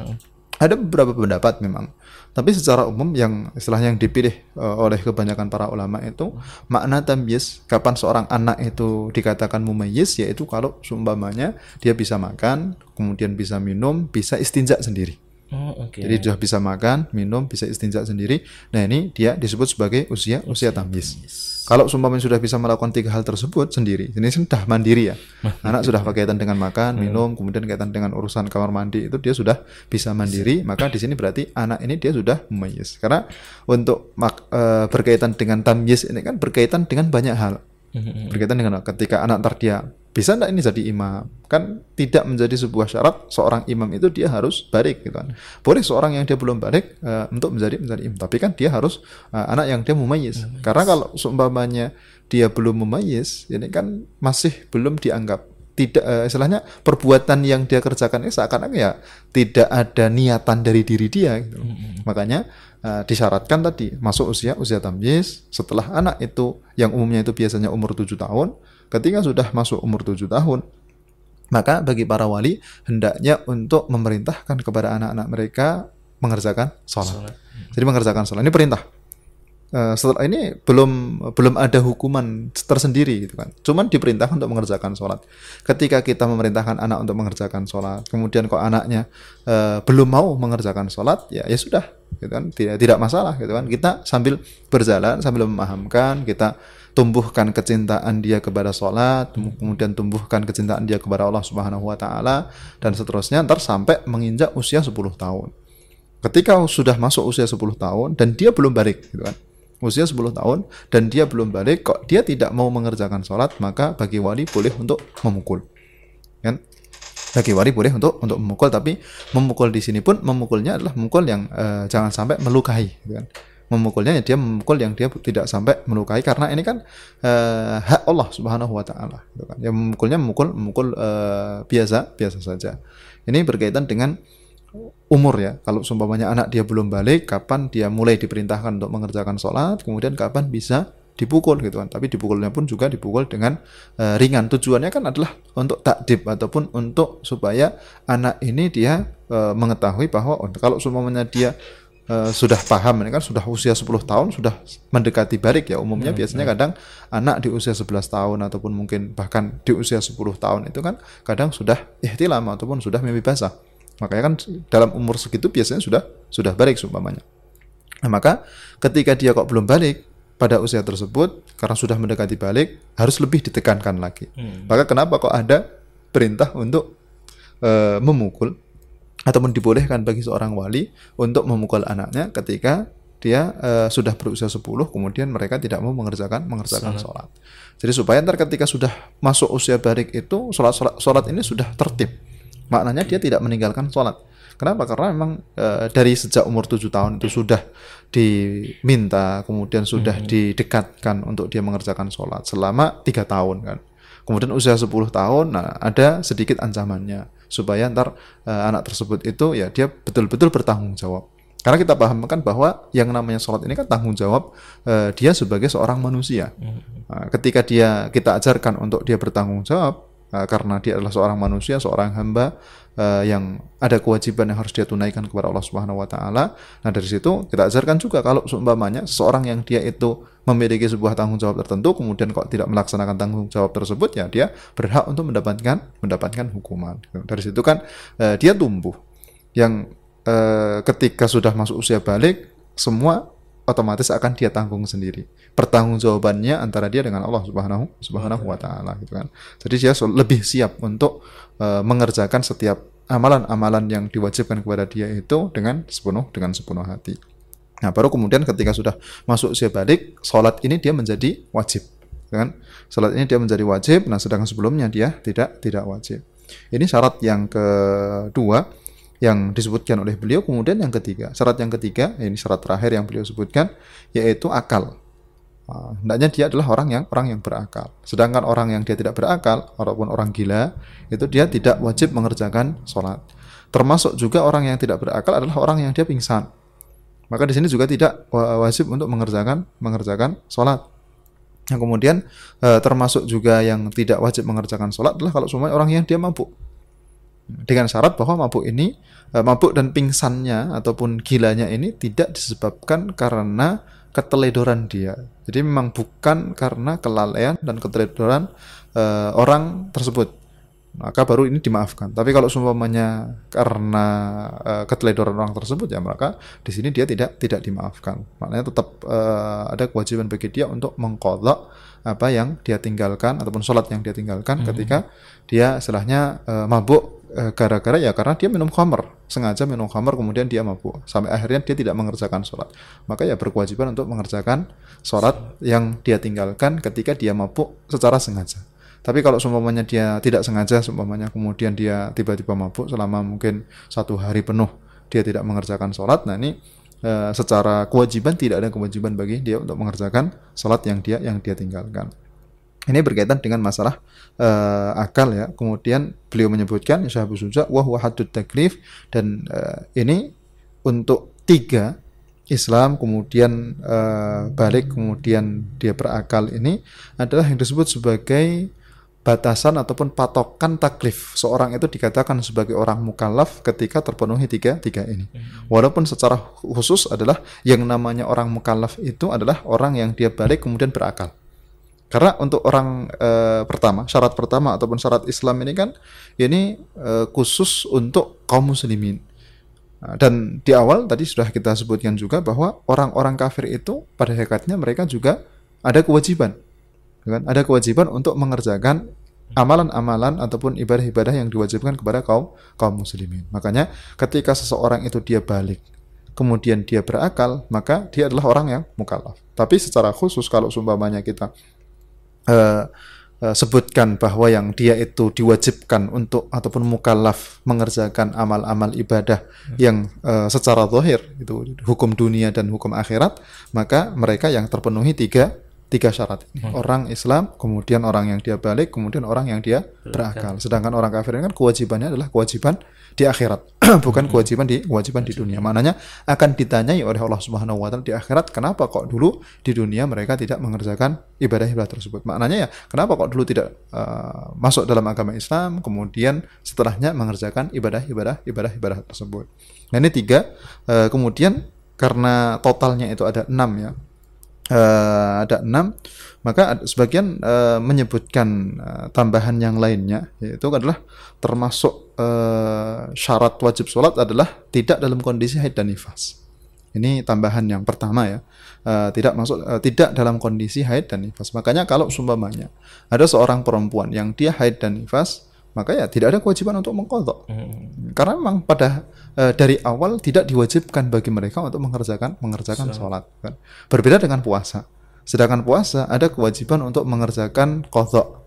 Ada beberapa pendapat memang. Tapi secara umum yang istilahnya yang dipilih eh, oleh kebanyakan para ulama itu makna tamyiz kapan seorang anak itu dikatakan mumayyiz yaitu kalau seumpamanya dia bisa makan kemudian bisa minum bisa istinja sendiri Oh, oke. jadi sudah bisa makan, minum, bisa istinja sendiri. Nah ini dia disebut sebagai usia usia tamyiz. Kalau seumpamanya sudah bisa melakukan tiga hal tersebut sendiri, ini sudah mandiri ya. Anak sudah berkaitan dengan makan, minum, kemudian kaitan dengan urusan kamar mandi itu dia sudah bisa mandiri. Maka di sini berarti anak ini dia sudah mumayyiz. Karena untuk mak- eh, berkaitan dengan tamyiz ini kan berkaitan dengan banyak hal. Berkaitan dengan ketika anak ntar dia bisa enggak ini jadi imam? Kan tidak menjadi sebuah syarat seorang imam itu dia harus balik gitu kan. Boleh seorang yang dia belum balik eh, untuk menjadi menjadi imam. Tapi kan dia harus eh, anak yang dia mumayyiz. Karena kalau seumpamanya dia belum mumayyiz ini kan masih belum dianggap. Tidak eh, istilahnya perbuatan yang dia kerjakan ini seakan-akan ya tidak ada niatan dari diri dia gitu. makanya eh, disyaratkan tadi masuk usia usia tamyiz setelah anak itu yang umumnya itu biasanya umur tujuh tahun ketika sudah masuk umur tujuh tahun maka bagi para wali hendaknya untuk memerintahkan kepada anak-anak mereka mengerjakan sholat. Jadi mengerjakan sholat ini perintah. Eh, setelah ini belum belum ada hukuman tersendiri gitu kan. Cuman diperintahkan untuk mengerjakan sholat. Ketika kita memerintahkan anak untuk mengerjakan sholat, kemudian kok anaknya eh, belum mau mengerjakan sholat, ya ya sudah, gitu kan. Tidak tidak masalah gitu kan. Kita sambil berjalan sambil memahamkan, kita tumbuhkan kecintaan dia kepada sholat, kemudian tumbuhkan kecintaan dia kepada Allah Subhanahu Wa Taala dan seterusnya. Ntar sampai menginjak usia 10 tahun. Ketika sudah masuk usia 10 tahun dan dia belum balik gitu kan usia 10 tahun dan dia belum balik kok dia tidak mau mengerjakan sholat maka bagi wali boleh untuk memukul kan bagi wali boleh untuk untuk memukul tapi memukul di sini pun memukulnya adalah memukul yang eh, jangan sampai melukai gitu kan memukulnya ya dia memukul yang dia tidak sampai melukai karena ini kan eh, hak Allah Subhanahu wa taala gitu kan. Ya memukulnya memukul memukul eh, biasa biasa saja. Ini berkaitan dengan umur ya. Kalau seumpamanya anak dia belum balik, kapan dia mulai diperintahkan untuk mengerjakan sholat, kemudian kapan bisa dipukul gitu kan. Tapi dipukulnya pun juga dipukul dengan eh, ringan. Tujuannya kan adalah untuk takdib ataupun untuk supaya anak ini dia eh, mengetahui bahwa kalau seumpamanya dia eh, sudah paham ini kan sudah usia 10 tahun sudah mendekati balik ya umumnya. Biasanya kadang anak di usia 11 tahun ataupun mungkin bahkan di usia 10 tahun itu kan kadang sudah ihtilam ataupun sudah mimpi basah. Makanya kan dalam umur segitu biasanya sudah sudah balik seumpamanya. Nah, maka ketika dia kok belum balik pada usia tersebut karena sudah mendekati balik harus lebih ditekankan lagi. Hmm. Maka kenapa kok ada perintah untuk uh, memukul ataupun dibolehkan bagi seorang wali untuk memukul anaknya ketika dia uh, sudah berusia 10 kemudian mereka tidak mau mengerjakan mengerjakan sholat. Jadi supaya ntar ketika sudah masuk usia balik itu sholat, sholat sholat ini sudah tertib. Maknanya dia tidak meninggalkan sholat. Kenapa? Karena memang uh, dari sejak umur tujuh tahun itu sudah diminta, kemudian sudah hmm. didekatkan untuk dia mengerjakan sholat selama tiga tahun kan. Kemudian usia 10 tahun, nah ada sedikit ancamannya supaya ntar uh, anak tersebut itu ya dia betul-betul bertanggung jawab karena kita pahamkan bahwa yang namanya sholat ini kan tanggung jawab uh, dia sebagai seorang manusia. Uh, ketika dia kita ajarkan untuk dia bertanggung jawab uh, karena dia adalah seorang manusia, seorang hamba uh, yang ada kewajiban yang harus dia tunaikan kepada Allah Subhanahu Wa Taala. Nah dari situ kita ajarkan juga kalau seumpamanya seorang yang dia itu memiliki sebuah tanggung jawab tertentu, kemudian kok tidak melaksanakan tanggung jawab tersebut, ya dia berhak untuk mendapatkan mendapatkan hukuman. Dari situ kan uh, dia tumbuh yang eh, ketika sudah masuk usia balik semua otomatis akan dia tanggung sendiri. Pertanggungjawabannya antara dia dengan Allah Subhanahu Subhanahu wa taala gitu kan. Jadi dia lebih siap untuk uh, mengerjakan setiap amalan-amalan yang diwajibkan kepada dia itu dengan sepenuh dengan sepenuh hati. Nah, baru kemudian ketika sudah masuk usia balik, sholat ini dia menjadi wajib, gitu kan? Sholat ini dia menjadi wajib. Nah, sedangkan sebelumnya dia tidak tidak wajib. Ini syarat yang kedua yang disebutkan oleh beliau. Kemudian yang ketiga, syarat yang ketiga, ini syarat terakhir yang beliau sebutkan, yaitu akal. Nah, hendaknya dia adalah orang yang orang yang berakal. Sedangkan orang yang dia tidak berakal, walaupun orang gila, itu dia tidak wajib mengerjakan sholat. Termasuk juga orang yang tidak berakal adalah orang yang dia pingsan. Maka di sini juga tidak wajib untuk mengerjakan mengerjakan sholat. Yang kemudian eh, termasuk juga yang tidak wajib mengerjakan sholat adalah kalau semuanya orang yang dia mabuk dengan syarat bahwa mabuk ini eh, mabuk dan pingsannya ataupun gilanya ini tidak disebabkan karena keteledoran dia. Jadi memang bukan karena kelalaian dan keteledoran uh, orang tersebut. Maka baru ini dimaafkan. Tapi kalau seumpamanya karena uh, keteledoran orang tersebut ya maka di sini dia tidak tidak dimaafkan. Maknanya tetap uh, ada kewajiban bagi dia untuk mengkodok apa yang dia tinggalkan ataupun sholat yang dia tinggalkan hmm. ketika dia setelahnya uh, mabuk gara-gara ya karena dia minum khamr sengaja minum khamr kemudian dia mabuk. Sampai akhirnya dia tidak mengerjakan sholat. Maka ya berkewajiban untuk mengerjakan sholat yang dia tinggalkan ketika dia mabuk secara sengaja. Tapi kalau seumpamanya dia tidak sengaja seumpamanya kemudian dia tiba-tiba mabuk selama mungkin satu hari penuh dia tidak mengerjakan sholat nah ini e, secara kewajiban tidak ada kewajiban bagi dia untuk mengerjakan sholat yang dia yang dia tinggalkan ini berkaitan dengan masalah uh, akal ya. Kemudian beliau menyebutkan Syahabu Suja wa huwa taklif dan uh, ini untuk tiga Islam kemudian uh, balik kemudian dia berakal ini adalah yang disebut sebagai batasan ataupun patokan taklif seorang itu dikatakan sebagai orang mukallaf ketika terpenuhi tiga tiga ini hmm. walaupun secara khusus adalah yang namanya orang mukallaf itu adalah orang yang dia balik kemudian berakal karena untuk orang e, pertama, syarat pertama ataupun syarat Islam ini kan ini e, khusus untuk kaum muslimin. Nah, dan di awal tadi sudah kita sebutkan juga bahwa orang-orang kafir itu pada hakikatnya mereka juga ada kewajiban. Kan? Ada kewajiban untuk mengerjakan amalan-amalan ataupun ibadah-ibadah yang diwajibkan kepada kaum kaum muslimin. Makanya ketika seseorang itu dia balik kemudian dia berakal, maka dia adalah orang yang mukallaf. Tapi secara khusus kalau sumpamanya kita uh, uh, sebutkan bahwa yang dia itu diwajibkan untuk ataupun mukallaf mengerjakan amal-amal ibadah hmm. yang uh, secara zahir itu hukum dunia dan hukum akhirat maka mereka yang terpenuhi tiga tiga syarat ini hmm. orang Islam kemudian orang yang dia balik kemudian orang yang dia berakal sedangkan orang kafir ini kan kewajibannya adalah kewajiban di akhirat. (clears throat) Bukan kewajiban di kewajiban di dunia. Maknanya akan ditanyai oleh Allah Subhanahu wa taala di akhirat kenapa kok dulu di dunia mereka tidak mengerjakan ibadah-ibadah tersebut? Maknanya ya kenapa kok dulu tidak uh, masuk dalam agama Islam kemudian setelahnya mengerjakan ibadah-ibadah ibadah-ibadah tersebut? Nah ini tiga. Uh, kemudian karena totalnya itu ada enam ya uh, ada enam maka sebagian uh, menyebutkan uh, tambahan yang lainnya yaitu adalah termasuk uh, syarat wajib sholat adalah tidak dalam kondisi haid dan nifas Ini tambahan yang pertama ya. Uh, tidak masuk uh, tidak dalam kondisi haid dan nifas. Makanya kalau sumpamanya ada seorang perempuan yang dia haid dan nifas, maka ya tidak ada kewajiban untuk mengkodok. Hmm. Karena memang pada uh, dari awal tidak diwajibkan bagi mereka untuk mengerjakan mengerjakan so. sholat. Kan? Berbeda dengan puasa. Sedangkan puasa ada kewajiban untuk mengerjakan kodok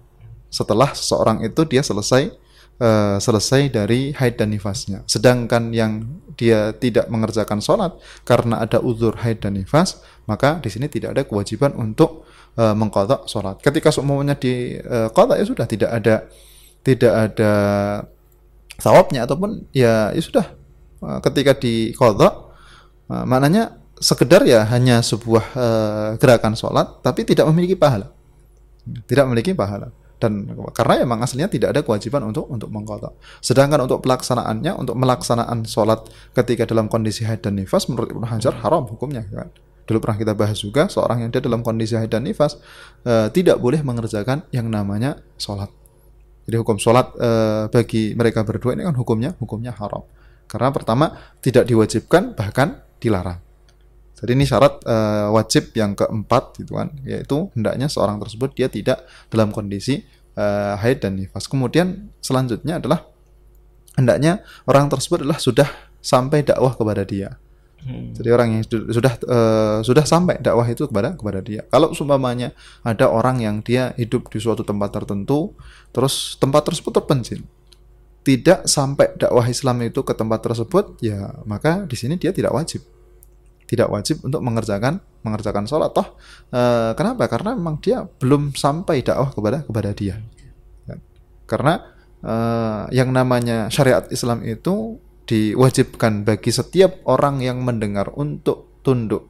setelah seorang itu dia selesai uh, selesai dari haid dan nifasnya. Sedangkan yang dia tidak mengerjakan sholat karena ada uzur haid dan nifas, maka di sini tidak ada kewajiban untuk uh, mengkodok sholat. Ketika semuanya di uh, kodok ya sudah tidak ada tidak ada sawabnya ataupun ya ya sudah uh, ketika di kodok uh, maknanya sekedar ya hanya sebuah uh, gerakan sholat tapi tidak memiliki pahala tidak memiliki pahala dan karena emang aslinya tidak ada kewajiban untuk untuk mengkodok. Sedangkan untuk pelaksanaannya, untuk melaksanaan sholat ketika dalam kondisi haid dan nifas, menurut Ibnu Hajar haram hukumnya. Kan? Dulu pernah kita bahas juga seorang yang dia dalam kondisi haid dan nifas uh, tidak boleh mengerjakan yang namanya sholat. Jadi hukum sholat uh, bagi mereka berdua ini kan hukumnya hukumnya haram. Karena pertama tidak diwajibkan bahkan dilarang. Jadi ini syarat uh, wajib yang keempat gitu kan, yaitu hendaknya seorang tersebut dia tidak dalam kondisi uh, haid dan nifas. Kemudian selanjutnya adalah hendaknya orang tersebut adalah sudah sampai dakwah kepada dia. Hmm. Jadi orang yang sudah uh, sudah sampai dakwah itu kepada kepada dia. Kalau seumpamanya ada orang yang dia hidup di suatu tempat tertentu, terus tempat tersebut terpencil, tidak sampai dakwah Islam itu ke tempat tersebut, ya maka di sini dia tidak wajib tidak wajib untuk mengerjakan mengerjakan sholat toh e, kenapa karena memang dia belum sampai dakwah kepada kepada dia kan? karena e, yang namanya syariat Islam itu diwajibkan bagi setiap orang yang mendengar untuk tunduk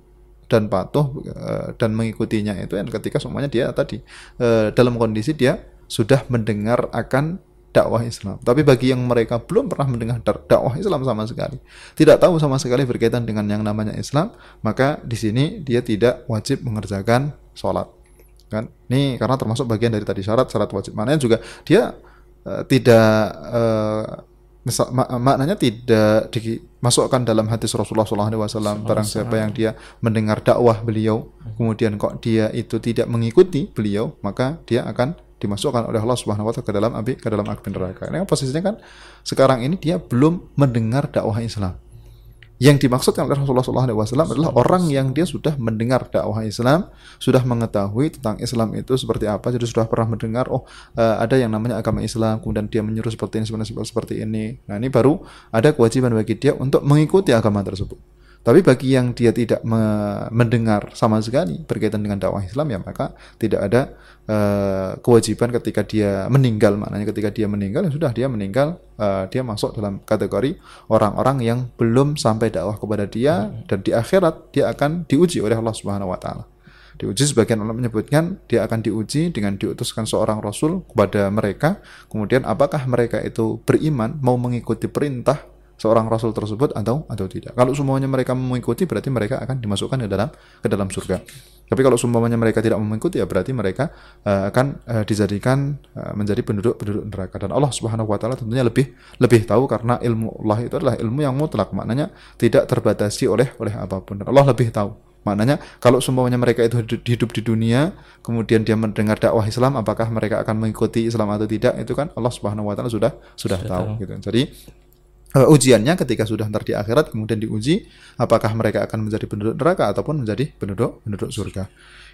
dan patuh e, dan mengikutinya itu yang ketika semuanya dia tadi e, dalam kondisi dia sudah mendengar akan dakwah Islam. Tapi bagi yang mereka belum pernah mendengar dakwah Islam sama sekali, tidak tahu sama sekali berkaitan dengan yang namanya Islam, maka di sini dia tidak wajib mengerjakan sholat. Kan? Ini karena termasuk bagian dari tadi syarat syarat wajib. Maknanya juga dia uh, tidak maknanya tidak dimasukkan dalam hadis Rasulullah SAW barang siapa yang dia mendengar dakwah beliau kemudian kok dia itu tidak mengikuti beliau maka dia akan dimasukkan oleh Allah Subhanahu wa taala ke dalam api ke dalam api neraka. Ini kan posisinya kan sekarang ini dia belum mendengar dakwah Islam. Yang dimaksudkan oleh Rasulullah SAW adalah orang yang dia sudah mendengar dakwah Islam, sudah mengetahui tentang Islam itu seperti apa, jadi sudah pernah mendengar, oh uh, ada yang namanya agama Islam, kemudian dia menyuruh seperti ini, seperti ini. Nah ini baru ada kewajiban bagi dia untuk mengikuti agama tersebut. Tapi bagi yang dia tidak me mendengar sama sekali berkaitan dengan dakwah Islam ya maka tidak ada uh, kewajiban ketika dia meninggal maknanya ketika dia meninggal ya sudah dia meninggal uh, dia masuk dalam kategori orang-orang yang belum sampai dakwah kepada dia hmm. dan di akhirat dia akan diuji oleh Allah Subhanahu wa taala. Diuji sebagian ulama menyebutkan dia akan diuji dengan diutuskan seorang rasul kepada mereka kemudian apakah mereka itu beriman mau mengikuti perintah seorang rasul tersebut atau atau tidak. Kalau semuanya mereka mengikuti berarti mereka akan dimasukkan ke dalam ke dalam surga. Tapi kalau semuanya mereka tidak mengikuti ya berarti mereka uh, akan uh, dijadikan uh, menjadi penduduk-penduduk neraka dan Allah Subhanahu wa taala tentunya lebih lebih tahu karena ilmu Allah itu adalah ilmu yang mutlak maknanya tidak terbatasi oleh oleh apa pun dan Allah lebih tahu. Maknanya kalau semuanya mereka itu hidup di dunia, kemudian dia mendengar dakwah Islam, apakah mereka akan mengikuti Islam atau tidak? Itu kan Allah Subhanahu wa taala sudah sudah, sudah tahu, tahu gitu. Jadi uh, ujiannya ketika sudah nanti di akhirat kemudian diuji apakah mereka akan menjadi penduduk neraka ataupun menjadi penduduk penduduk surga.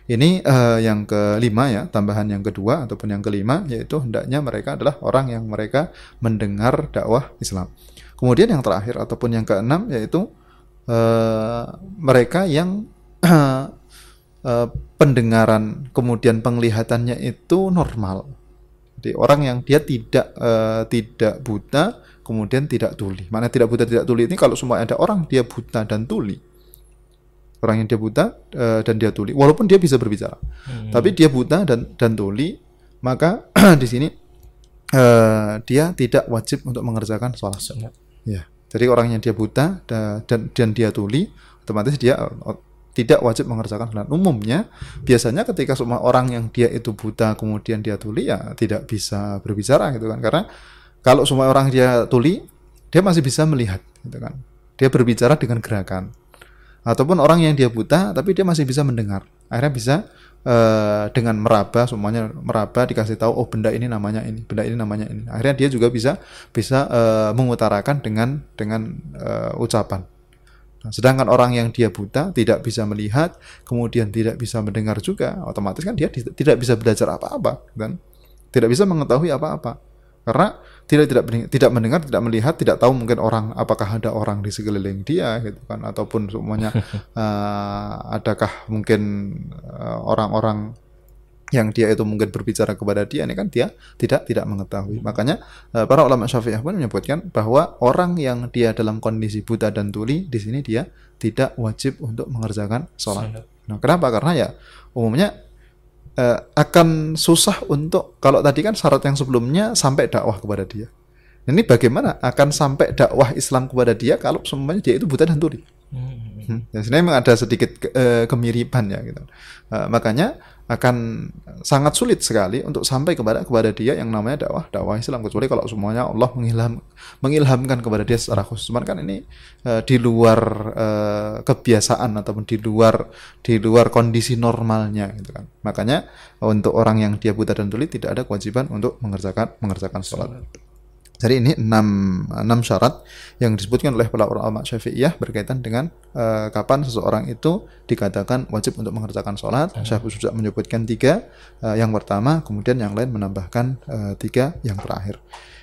Ini uh, yang kelima ya, tambahan yang kedua ataupun yang kelima yaitu hendaknya mereka adalah orang yang mereka mendengar dakwah Islam. Kemudian yang terakhir ataupun yang keenam yaitu uh, mereka yang uh, (clears throat) pendengaran kemudian penglihatannya itu normal. Jadi orang yang dia tidak uh, tidak buta kemudian tidak tuli. Mana tidak buta tidak tuli ini kalau semua ada orang dia buta dan tuli. Orang yang dia buta uh, dan dia tuli, walaupun dia bisa berbicara, hmm. tapi dia buta dan dan tuli, maka (clears throat) di sini uh, dia tidak wajib untuk mengerjakan sholat. Ya, jadi orang yang dia buta dan dan, dan dia tuli, otomatis dia uh, tidak wajib mengerjakan sholat. Umumnya biasanya ketika semua orang yang dia itu buta kemudian dia tuli ya tidak bisa berbicara gitu kan karena kalau semua orang dia tuli, dia masih bisa melihat, gitu kan. Dia berbicara dengan gerakan. ataupun orang yang dia buta tapi dia masih bisa mendengar akhirnya bisa eh, dengan meraba semuanya meraba dikasih tahu oh benda ini namanya ini benda ini namanya ini akhirnya dia juga bisa bisa eh, mengutarakan dengan dengan eh, ucapan Nah, sedangkan orang yang dia buta tidak bisa melihat, kemudian tidak bisa mendengar juga, otomatis kan dia di- tidak bisa belajar apa-apa dan tidak bisa mengetahui apa-apa. Karena tidak tidak tidak mendengar, tidak melihat, tidak tahu mungkin orang apakah ada orang di sekeliling dia gitu kan ataupun semuanya (laughs) eh, adakah mungkin eh, orang-orang yang dia itu mungkin berbicara kepada dia ini kan dia tidak tidak mengetahui. Makanya eh, para ulama Syafi'iyah pun menyebutkan bahwa orang yang dia dalam kondisi buta dan tuli di sini dia tidak wajib untuk mengerjakan sholat. Nah, kenapa? Karena ya umumnya eh, akan susah untuk kalau tadi kan syarat yang sebelumnya sampai dakwah kepada dia. Ini bagaimana akan sampai dakwah Islam kepada dia kalau semuanya dia itu buta dan tuli? Hmm. Ya, sebenarnya memang ada sedikit ke- eh, kemiripan ya gitu. Eh, makanya akan sangat sulit sekali untuk sampai kepada kepada dia yang namanya dakwah dakwah Islam kecuali kalau semuanya Allah mengilham mengilhamkan kepada dia secara khusus. Cuman kan ini eh, di luar eh, kebiasaan ataupun di luar di luar kondisi normalnya gitu kan. Makanya untuk orang yang dia buta dan tuli tidak ada kewajiban untuk mengerjakan mengerjakan sholat. Jadi ini enam, enam syarat yang disebutkan oleh para ulama syafi'iyah berkaitan dengan eh, kapan seseorang itu dikatakan wajib untuk mengerjakan sholat. Syekh sudah menyebutkan tiga. eh, yang pertama, kemudian yang lain menambahkan eh, tiga yang terakhir.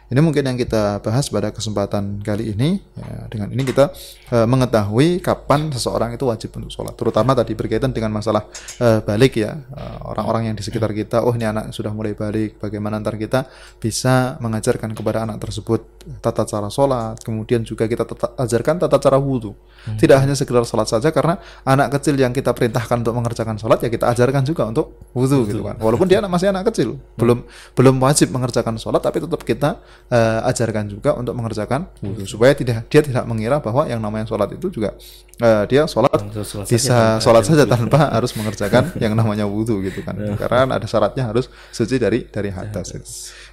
Ini mungkin yang kita bahas pada kesempatan kali ini. Ya, dengan ini kita eh, mengetahui kapan seseorang itu wajib untuk sholat. Terutama tadi berkaitan dengan masalah eh, balik ya. Eh, Orang-orang yang di sekitar kita, oh ini anak sudah mulai balik. Bagaimana ntar kita bisa mengajarkan kepada anak tersebut tata cara sholat. Kemudian juga kita tata- ajarkan tata cara wudhu. Tidak hanya sekedar sholat saja karena anak kecil yang kita perintahkan untuk mengerjakan sholat ya kita ajarkan juga untuk wudhu gitu kan. Walaupun dia anak- masih anak kecil, belum belum wajib mengerjakan sholat tapi tetap kita eh, ajarkan juga untuk mengerjakan wudhu. Supaya tidak dia tidak mengira bahwa yang namanya sholat itu juga eh, dia sholat Sholat saja bisa tanpa sholat saja tanpa (laughs) harus mengerjakan yang namanya wudhu gitu kan. Karena ada syaratnya harus suci dari dari hadas itu.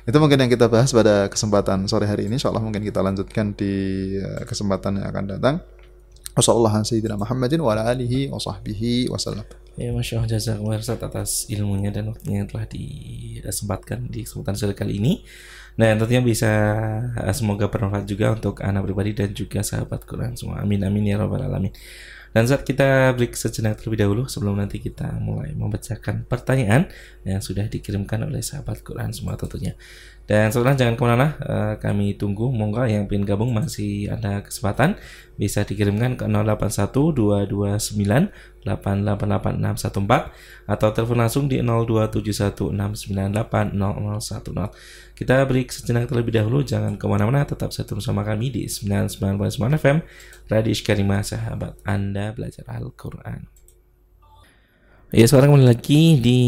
itu mungkin yang kita bahas pada kesempatan sore hari ini. Insyaallah mungkin kita lanjutkan di eh, kesempatan yang akan datang. Wassalamualaikum Muhammadin wa ala alihi wa sahbihi wasallam. Ya Masya Allah jazakumullah atas ilmunya dan waktunya yang telah disempatkan di kesempatan sore kali ini Nah tentunya bisa eh, semoga bermanfaat juga untuk anak pribadi dan juga sahabat Quran semua Amin amin ya rabbal alamin Dan saat kita break sejenak terlebih dahulu sebelum nanti kita mulai membacakan pertanyaan yang sudah dikirimkan oleh sahabat Quran semua tentunya. Dan sekarang jangan ke mana-mana, eh, kami tunggu. Monggo yang ingin gabung masih ada kesempatan bisa dikirimkan ke 081229888614 atau telepon langsung di 02716980010. Kita break sejenak terlebih dahulu, jangan ke mana-mana, tetap satu bersama kami di 99.9 FM Radio Iskarima Sahabat Anda Belajar Al-Quran. Ya, sekarang kembali lagi di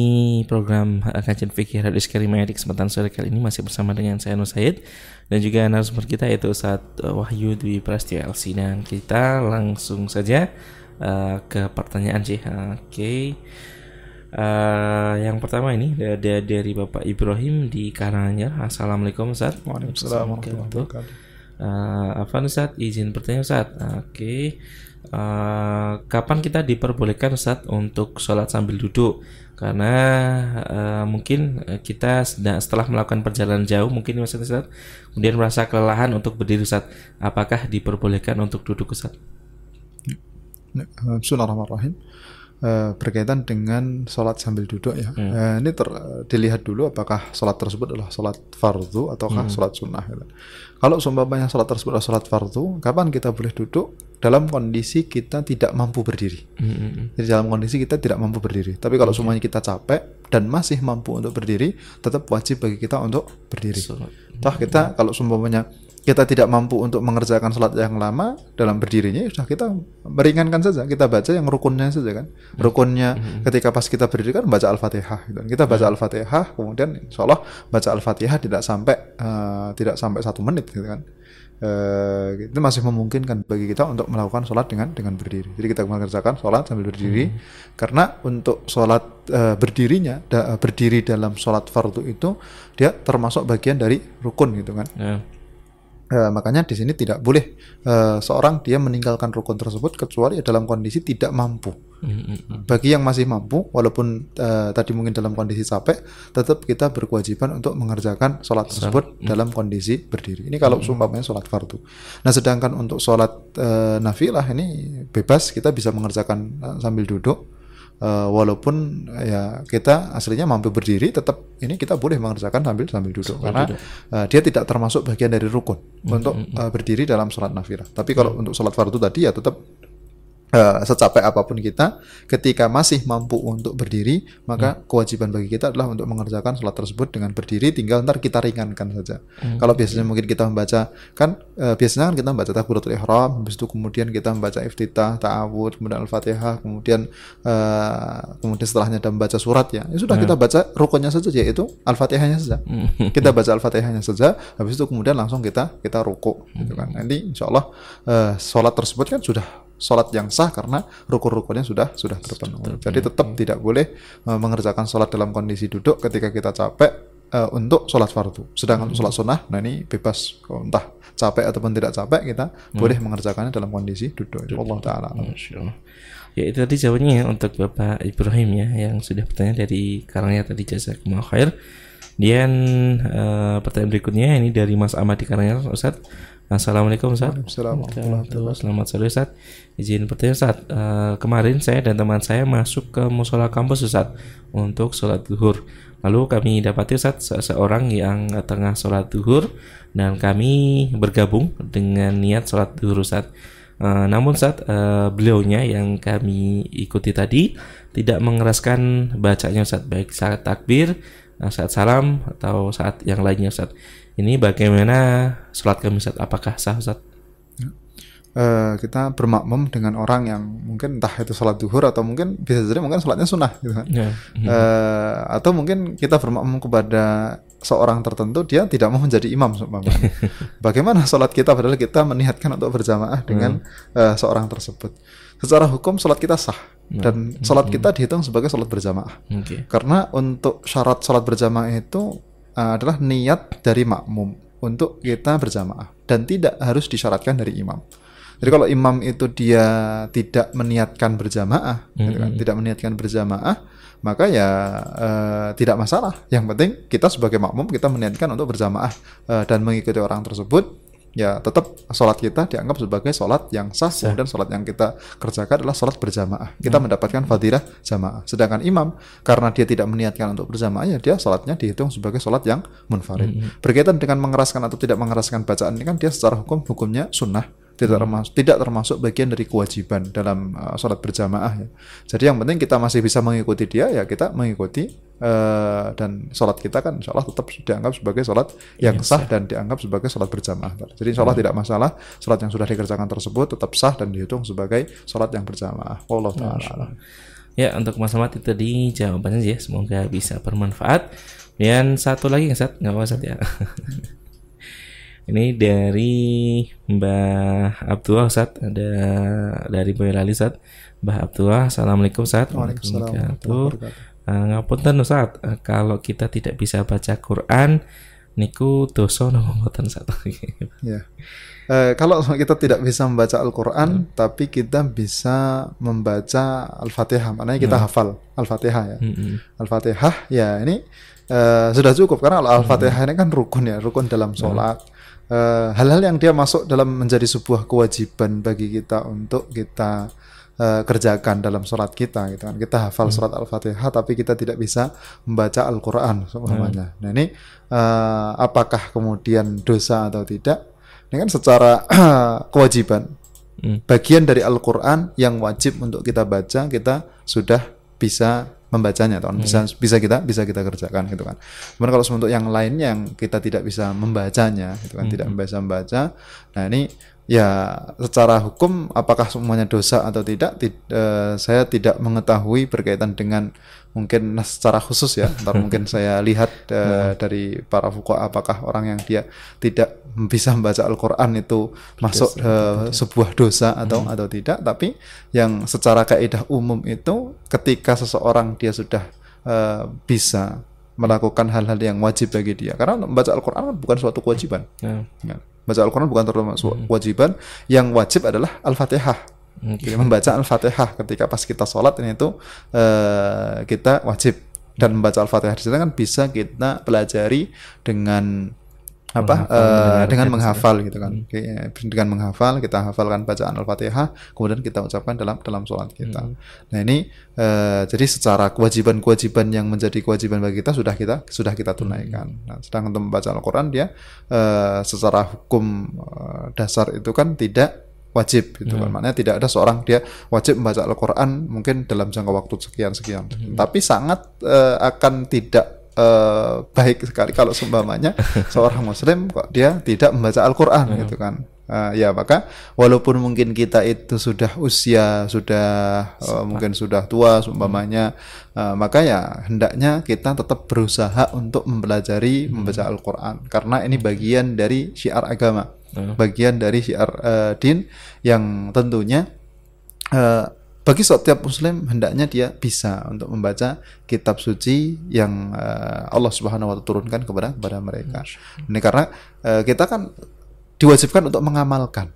program Kajian Fikih Radio Iskarima di kesempatan sore kali ini masih bersama dengan saya Nur Said dan juga narasumber kita yaitu Ustaz eh, Wahyu Dwi Prasetyo LC dan kita langsung saja eh, ke pertanyaan sih. Oke. Eh, yang pertama ini dari, dari Bapak Ibrahim di Karanganyar. Assalamualaikum Ustaz. Waalaikumsalam warahmatullahi wabarakatuh. Eh, apa Ustaz? Izin bertanya Ustaz. Oke. Eh, kapan kita diperbolehkan Ustaz untuk sholat sambil duduk? Karena eh, mungkin eh, kita setelah melakukan perjalanan jauh mungkin Ustaz, Ustaz kemudian merasa kelelahan untuk berdiri Ustaz. Apakah diperbolehkan untuk duduk Ustaz? Bismillahirrahmanirrahim. Eh, berkaitan dengan sholat sambil duduk ya. Eh, ini ter- dilihat dulu apakah sholat tersebut adalah sholat fardu ataukah sholat sunnah. gitu. Kalau seumpamanya sholat tersebut adalah sholat fardu, kapan kita boleh duduk? Dalam kondisi kita tidak mampu berdiri. Jadi dalam kondisi kita tidak mampu berdiri. Tapi kalau semuanya kita capek dan masih mampu untuk berdiri, tetap wajib bagi kita untuk berdiri. Toh kita kalau seumpamanya kita tidak mampu untuk mengerjakan sholat yang lama dalam berdirinya, ya sudah kita meringankan saja. Kita baca yang rukunnya saja kan. Rukunnya ketika pas kita berdiri kan baca al-fatihah. gitu. Kita baca al-fatihah, kemudian insya Allah baca al-fatihah tidak sampai eh, tidak sampai satu menit gitu kan. Eh, itu masih memungkinkan bagi kita untuk melakukan sholat dengan dengan berdiri. Jadi kita mengerjakan sholat sambil berdiri, karena untuk sholat eh, berdirinya, da- berdiri dalam sholat fardu itu dia termasuk bagian dari rukun gitu kan. Ya. Eh, makanya di sini tidak boleh eh, seorang dia meninggalkan rukun tersebut kecuali dalam kondisi tidak mampu. Bagi yang masih mampu, walaupun eh, tadi mungkin dalam kondisi capek, tetap kita berkewajiban untuk mengerjakan sholat tersebut dalam kondisi berdiri. Ini kalau seumpamanya sholat fardu. Nah, sedangkan untuk sholat eh, nafilah ini bebas, kita bisa mengerjakan eh, sambil duduk. Eh, walaupun ya kita aslinya mampu berdiri, tetap ini kita boleh mengerjakan sambil sambil duduk karena eh, dia tidak termasuk bagian dari rukun untuk eh, berdiri dalam sholat nafilah. Tapi kalau untuk sholat fardu tadi ya tetap eh, secapek apa pun kita, ketika masih mampu untuk berdiri, maka kewajiban bagi kita adalah untuk mengerjakan sholat tersebut dengan berdiri. Tinggal ntar kita ringankan saja. Kalau biasanya mungkin kita membaca kan eh, biasanya kan kita membaca takbiratul ihram, habis itu kemudian kita membaca iftitah, ta'awud, kemudian al-fatihah, kemudian eh, kemudian setelahnya ada membaca surat ya. Ya sudah kita baca rukunnya saja yaitu al-fatihahnya saja. kita baca al-fatihahnya saja, habis itu kemudian langsung kita kita ruku gitu kan. Nanti insya Allah eh, sholat tersebut kan sudah sholat yang sah karena rukun-rukunnya sudah sudah terpenuhi. Jadi tetap tidak boleh eh, mengerjakan sholat dalam kondisi duduk ketika kita capek eh, untuk sholat fardu. Sedangkan untuk sholat sunnah, nah ini bebas entah capek ataupun tidak capek kita boleh mengerjakannya dalam kondisi duduk. Allah taala. Ya itu tadi jawabannya ya untuk Bapak Ibrahim ya yang sudah bertanya dari Karangnya tadi jazakumullah khair. Dan eh, pertanyaan berikutnya ini dari Mas Ahmad di Karangnya Ustaz. Assalamualaikum Ustaz. Waalaikumsalam. Selamat sore Ustaz. Izin bertanya Ustaz. Eh, kemarin saya dan teman saya masuk ke musola kampus Ustaz untuk sholat zuhur. Lalu kami dapati Ustaz seseorang yang tengah sholat zuhur dan kami bergabung dengan niat sholat zuhur Ustaz. Eh, namun saat eh, beliaunya yang kami ikuti tadi tidak mengeraskan bacanya saat baik saat takbir, eh, saat salam atau saat yang lainnya saat ini bagaimana sholat kami saat apakah sah Ustaz? Eh, kita bermakmum dengan orang yang mungkin entah itu sholat duhur atau mungkin bisa jadi mungkin sholatnya sunnah gitu kan. Ya. Eh, atau mungkin kita bermakmum kepada seorang tertentu dia tidak mau menjadi imam. (laughs) Bagaimana sholat kita padahal kita meniatkan untuk berjamaah dengan eh, seorang tersebut. Secara hukum sholat kita sah dan sholat kita dihitung sebagai sholat berjamaah. Oke. Karena untuk syarat sholat berjamaah itu uh, adalah niat dari makmum untuk kita berjamaah dan tidak harus disyaratkan dari imam. Jadi kalau imam itu dia tidak meniatkan berjamaah, gitu kan, tidak meniatkan berjamaah, maka ya eh, tidak masalah. Yang penting kita sebagai makmum kita meniatkan untuk berjamaah eh, dan mengikuti orang tersebut. Ya tetap sholat kita dianggap sebagai sholat yang sah, kemudian sholat yang kita kerjakan adalah sholat berjamaah. Kita mendapatkan fadilah jamaah. Sedangkan imam karena dia tidak meniatkan untuk berjamaah, ya dia sholatnya dihitung sebagai sholat yang munfarid. Berkaitan dengan mengeraskan atau tidak mengeraskan bacaan ini kan dia secara hukum hukumnya sunnah tidak termasuk tidak termasuk bagian dari kewajiban dalam uh, sholat berjamaah ya. Jadi yang penting kita masih bisa mengikuti dia ya kita mengikuti uh, dan sholat kita kan insya Allah tetap dianggap sebagai sholat yang sah dan dianggap sebagai sholat berjamaah. Jadi insya Allah tidak masalah sholat yang sudah dikerjakan tersebut tetap sah dan dihitung sebagai sholat yang berjamaah. Allah taala. alam. Ya untuk Mas Ahmad itu tadi jawabannya ya semoga bisa bermanfaat. Dan satu lagi Ustaz, nggak apa Ustaz ya. (laughs) Ini dari Mbah Abdullah Ustaz, ada dari Boyolali Ustaz. Mbah Abdullah, Assalamualaikum Ustaz. Waalaikumsalam. Eh, ngapunten Ustaz, Eh, kalau kita tidak bisa baca Quran niku dosa napa mboten Ustaz? (laughs) Ya. Eh, kalau kita tidak bisa membaca Al-Quran, tapi kita bisa membaca Al-Fatihah, maknanya kita hafal Al-Fatihah ya. Mm-mm. Al-Fatihah ya ini eh, sudah cukup karena Al-Fatihah ini kan rukun ya, rukun dalam sholat. Eh, Hal-hal yang dia masuk dalam menjadi sebuah kewajiban bagi kita untuk kita eh, kerjakan dalam sholat kita gitu kan. Kita hafal surat Al-Fatihah tapi kita tidak bisa membaca Al-Quran semuanya. Nah ini eh, apakah kemudian dosa atau tidak? Ini kan secara (clears throat) kewajiban Hmm. bagian dari Al-Quran yang wajib untuk kita baca kita sudah bisa membacanya atau bisa bisa kita bisa kita kerjakan gitu kan. Kemudian kalau untuk yang lainnya yang kita tidak bisa membacanya gitu kan tidak bisa membaca. Nah ini ya secara hukum apakah semuanya dosa atau tidak tid- eh, saya tidak mengetahui berkaitan dengan mungkin nas secara khusus ya (laughs) ntar mungkin saya lihat eh, dari para fuqaha apakah orang yang dia tidak bisa membaca Al-Qur'an itu masuk eh, sebuah dosa atau atau tidak tapi yang secara kaidah umum itu ketika seseorang dia sudah eh, bisa melakukan hal-hal yang wajib bagi dia. Karena membaca Al-Qur'an kan bukan suatu kewajiban. Ya. Baca Al-Quran bukan termasuk kewajiban. Yang wajib adalah Al-Fatihah. Jadi membaca Al-Fatihah ketika pas kita sholat ini itu eh, kita wajib. Dan membaca Al-Fatihah di sana kan bisa kita pelajari dengan apa Menghafal, eh, mendengarkan dengan menghafal gitu kan. Oke, dengan menghafal kita hafalkan bacaan Al-Fatihah kemudian kita ucapkan dalam dalam sholat kita. Nah ini eh, jadi secara kewajiban-kewajiban yang menjadi kewajiban bagi kita sudah kita sudah kita tunaikan. Nah, sedangkan untuk membaca Al-Quran dia eh, secara hukum eh, dasar itu kan tidak wajib gitu kan. Maknanya tidak ada seorang dia wajib membaca Al-Quran mungkin dalam jangka waktu sekian sekian tapi sangat eh, akan tidak eh, baik sekali kalau seumpamanya (laughs) seorang muslim kok dia tidak membaca Al-Quran gitu kan. Eh, ya maka walaupun mungkin kita itu sudah usia sudah eh, mungkin sudah tua seumpamanya eh, maka ya hendaknya kita tetap berusaha untuk mempelajari membaca Al-Quran. Karena ini bagian dari syiar agama bagian dari syiar eh, din yang tentunya bagi setiap muslim hendaknya dia bisa untuk membaca kitab suci yang eh, Allah Subhanahu wa taala turunkan kepada kepada mereka. Ini karena eh, kita kan diwajibkan untuk mengamalkan.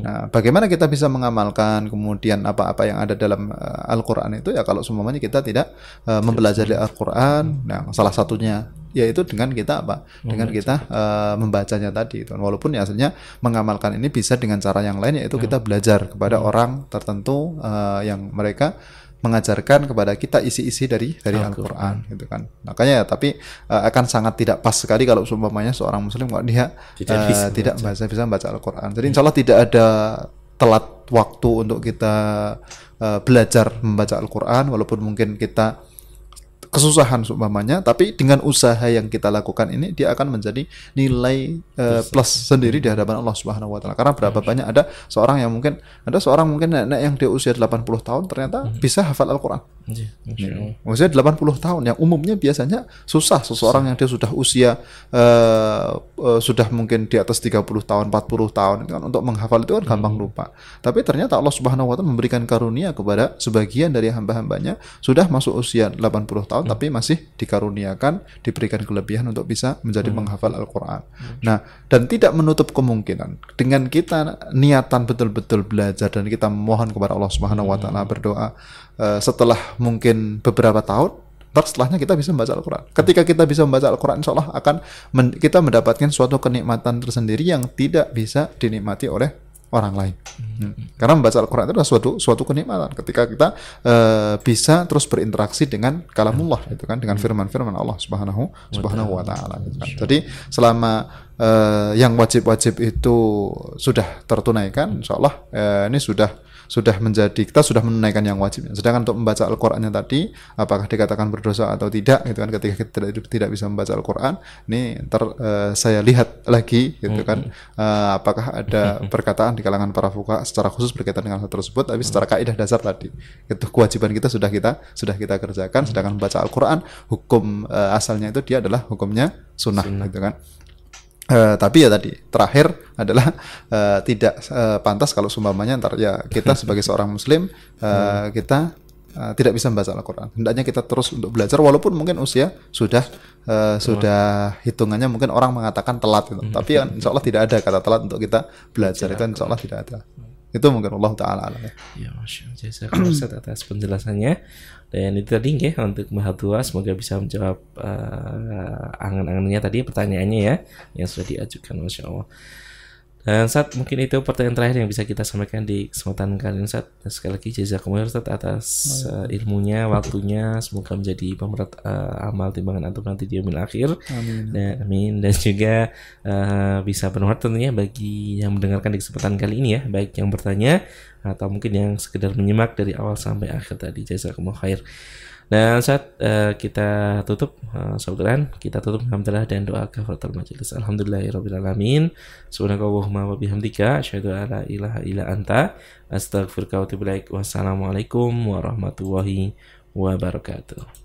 Nah, bagaimana kita bisa mengamalkan kemudian apa-apa yang ada dalam eh, Al-Qur'an itu? Ya kalau semuanya kita tidak eh, mempelajari Al-Qur'an, nah salah satunya yaitu dengan kita apa? Dengan kita eh, membacanya tadi itu. Walaupun ya hasilnya mengamalkan ini bisa dengan cara yang lain yaitu kita belajar kepada orang tertentu eh, yang mereka mengajarkan kepada kita isi-isi dari dari Al-Qur'an gitu kan. Makanya ya tapi eh, akan sangat tidak pas sekali kalau seumpamanya seorang muslim kok dia Tidak eh, bisa tidak bisa bisa membaca Al-Qur'an. Jadi insya Allah tidak ada telat waktu untuk kita eh, belajar membaca Al-Qur'an walaupun mungkin kita kesusahan seumpamanya tapi dengan usaha yang kita lakukan ini dia akan menjadi nilai eh, plus sendiri di hadapan Allah Subhanahu wa taala. Karena berapa banyak ada seorang yang mungkin ada seorang mungkin nenek yang dia usia 80 tahun ternyata bisa hafal Al-Qur'an. Iya. Usia 80 tahun yang umumnya biasanya susah seseorang yang dia sudah usia eh, eh, sudah mungkin di atas 30 tahun, 40 tahun itu kan untuk menghafal itu kan gampang lupa. Tapi ternyata Allah Subhanahu wa taala memberikan karunia kepada sebagian dari hamba-hambanya sudah masuk usia 80 tahun tapi masih dikaruniakan diberikan kelebihan untuk bisa menjadi menghafal Al-Qur'an. Nah, dan tidak menutup kemungkinan dengan kita niatan betul-betul belajar dan kita mohon kepada Allah Subhanahu wa taala berdoa eh, setelah mungkin beberapa tahun Ntar setelahnya kita bisa membaca Al-Quran. Ketika kita bisa membaca Al-Quran, insya Allah akan men- kita mendapatkan suatu kenikmatan tersendiri yang tidak bisa dinikmati oleh orang lain. Hmm. Karena membaca Al-Quran itu adalah suatu suatu kenikmatan. Ketika kita eh, bisa terus berinteraksi dengan kalamullah, itu kan, dengan firman-firman Allah Subhanahu Subhanahu Wa Taala. gitu kan. Jadi selama eh, yang wajib-wajib itu sudah tertunaikan, insya Allah eh, ini sudah sudah menjadi kita sudah menunaikan yang wajibnya. Sedangkan untuk membaca Al-Qur'annya tadi apakah dikatakan berdosa atau tidak gitu kan ketika kita tidak, tidak bisa membaca Al-Qur'an ini ntar eh, saya lihat lagi gitu kan. Eh, apakah ada perkataan di kalangan para fuqaha secara khusus berkaitan dengan hal tersebut tapi secara kaidah dasar tadi. Itu kewajiban kita sudah kita sudah kita kerjakan sedangkan membaca Al-Qur'an hukum eh, asalnya itu dia adalah hukumnya sunnah, gitu kan. Eh, tapi ya tadi terakhir adalah eh, tidak eh, pantas kalau seumpamanya ntar ya kita sebagai (laughs) seorang muslim eh, kita eh, tidak bisa membaca Al-Qur'an. Hendaknya kita terus untuk belajar walaupun mungkin usia sudah eh, sudah hitungannya mungkin orang mengatakan telat gitu. Tapi kan insya Allah tidak ada kata telat untuk kita belajar itu insya Allah tidak ada. Itu mungkin Allah taala alam ya. Ya, Masya Allah. (clears throat) Atas penjelasannya. Dan itu tadi ya untuk Mbah Tua semoga bisa menjawab eh, angan-angannya tadi pertanyaannya ya yang sudah diajukan Masya Allah. Dan saat mungkin itu pertanyaan terakhir yang bisa kita sampaikan di kesempatan kali ini saat sekali lagi jazakumullah Ustaz atas eh, ilmunya, waktunya semoga menjadi pemerat eh, amal timbangan antum nanti di akhir. Amin. Dan, amin dan juga eh, bisa bermanfaat tentunya bagi yang mendengarkan di kesempatan kali ini ya, baik yang bertanya atau mungkin yang sekedar menyimak dari awal sampai akhir tadi. Jazakumullah khair. Dan saat eh, kita tutup uh, saudara, kita tutup alhamdulillah dan doa kafaratul majelis. Alhamdulillahirabbil alamin. Subhanakallahumma wa bihamdika asyhadu an la ilaha illa anta astaghfiruka wa atubu. Wassalamualaikum warahmatullahi wabarakatuh.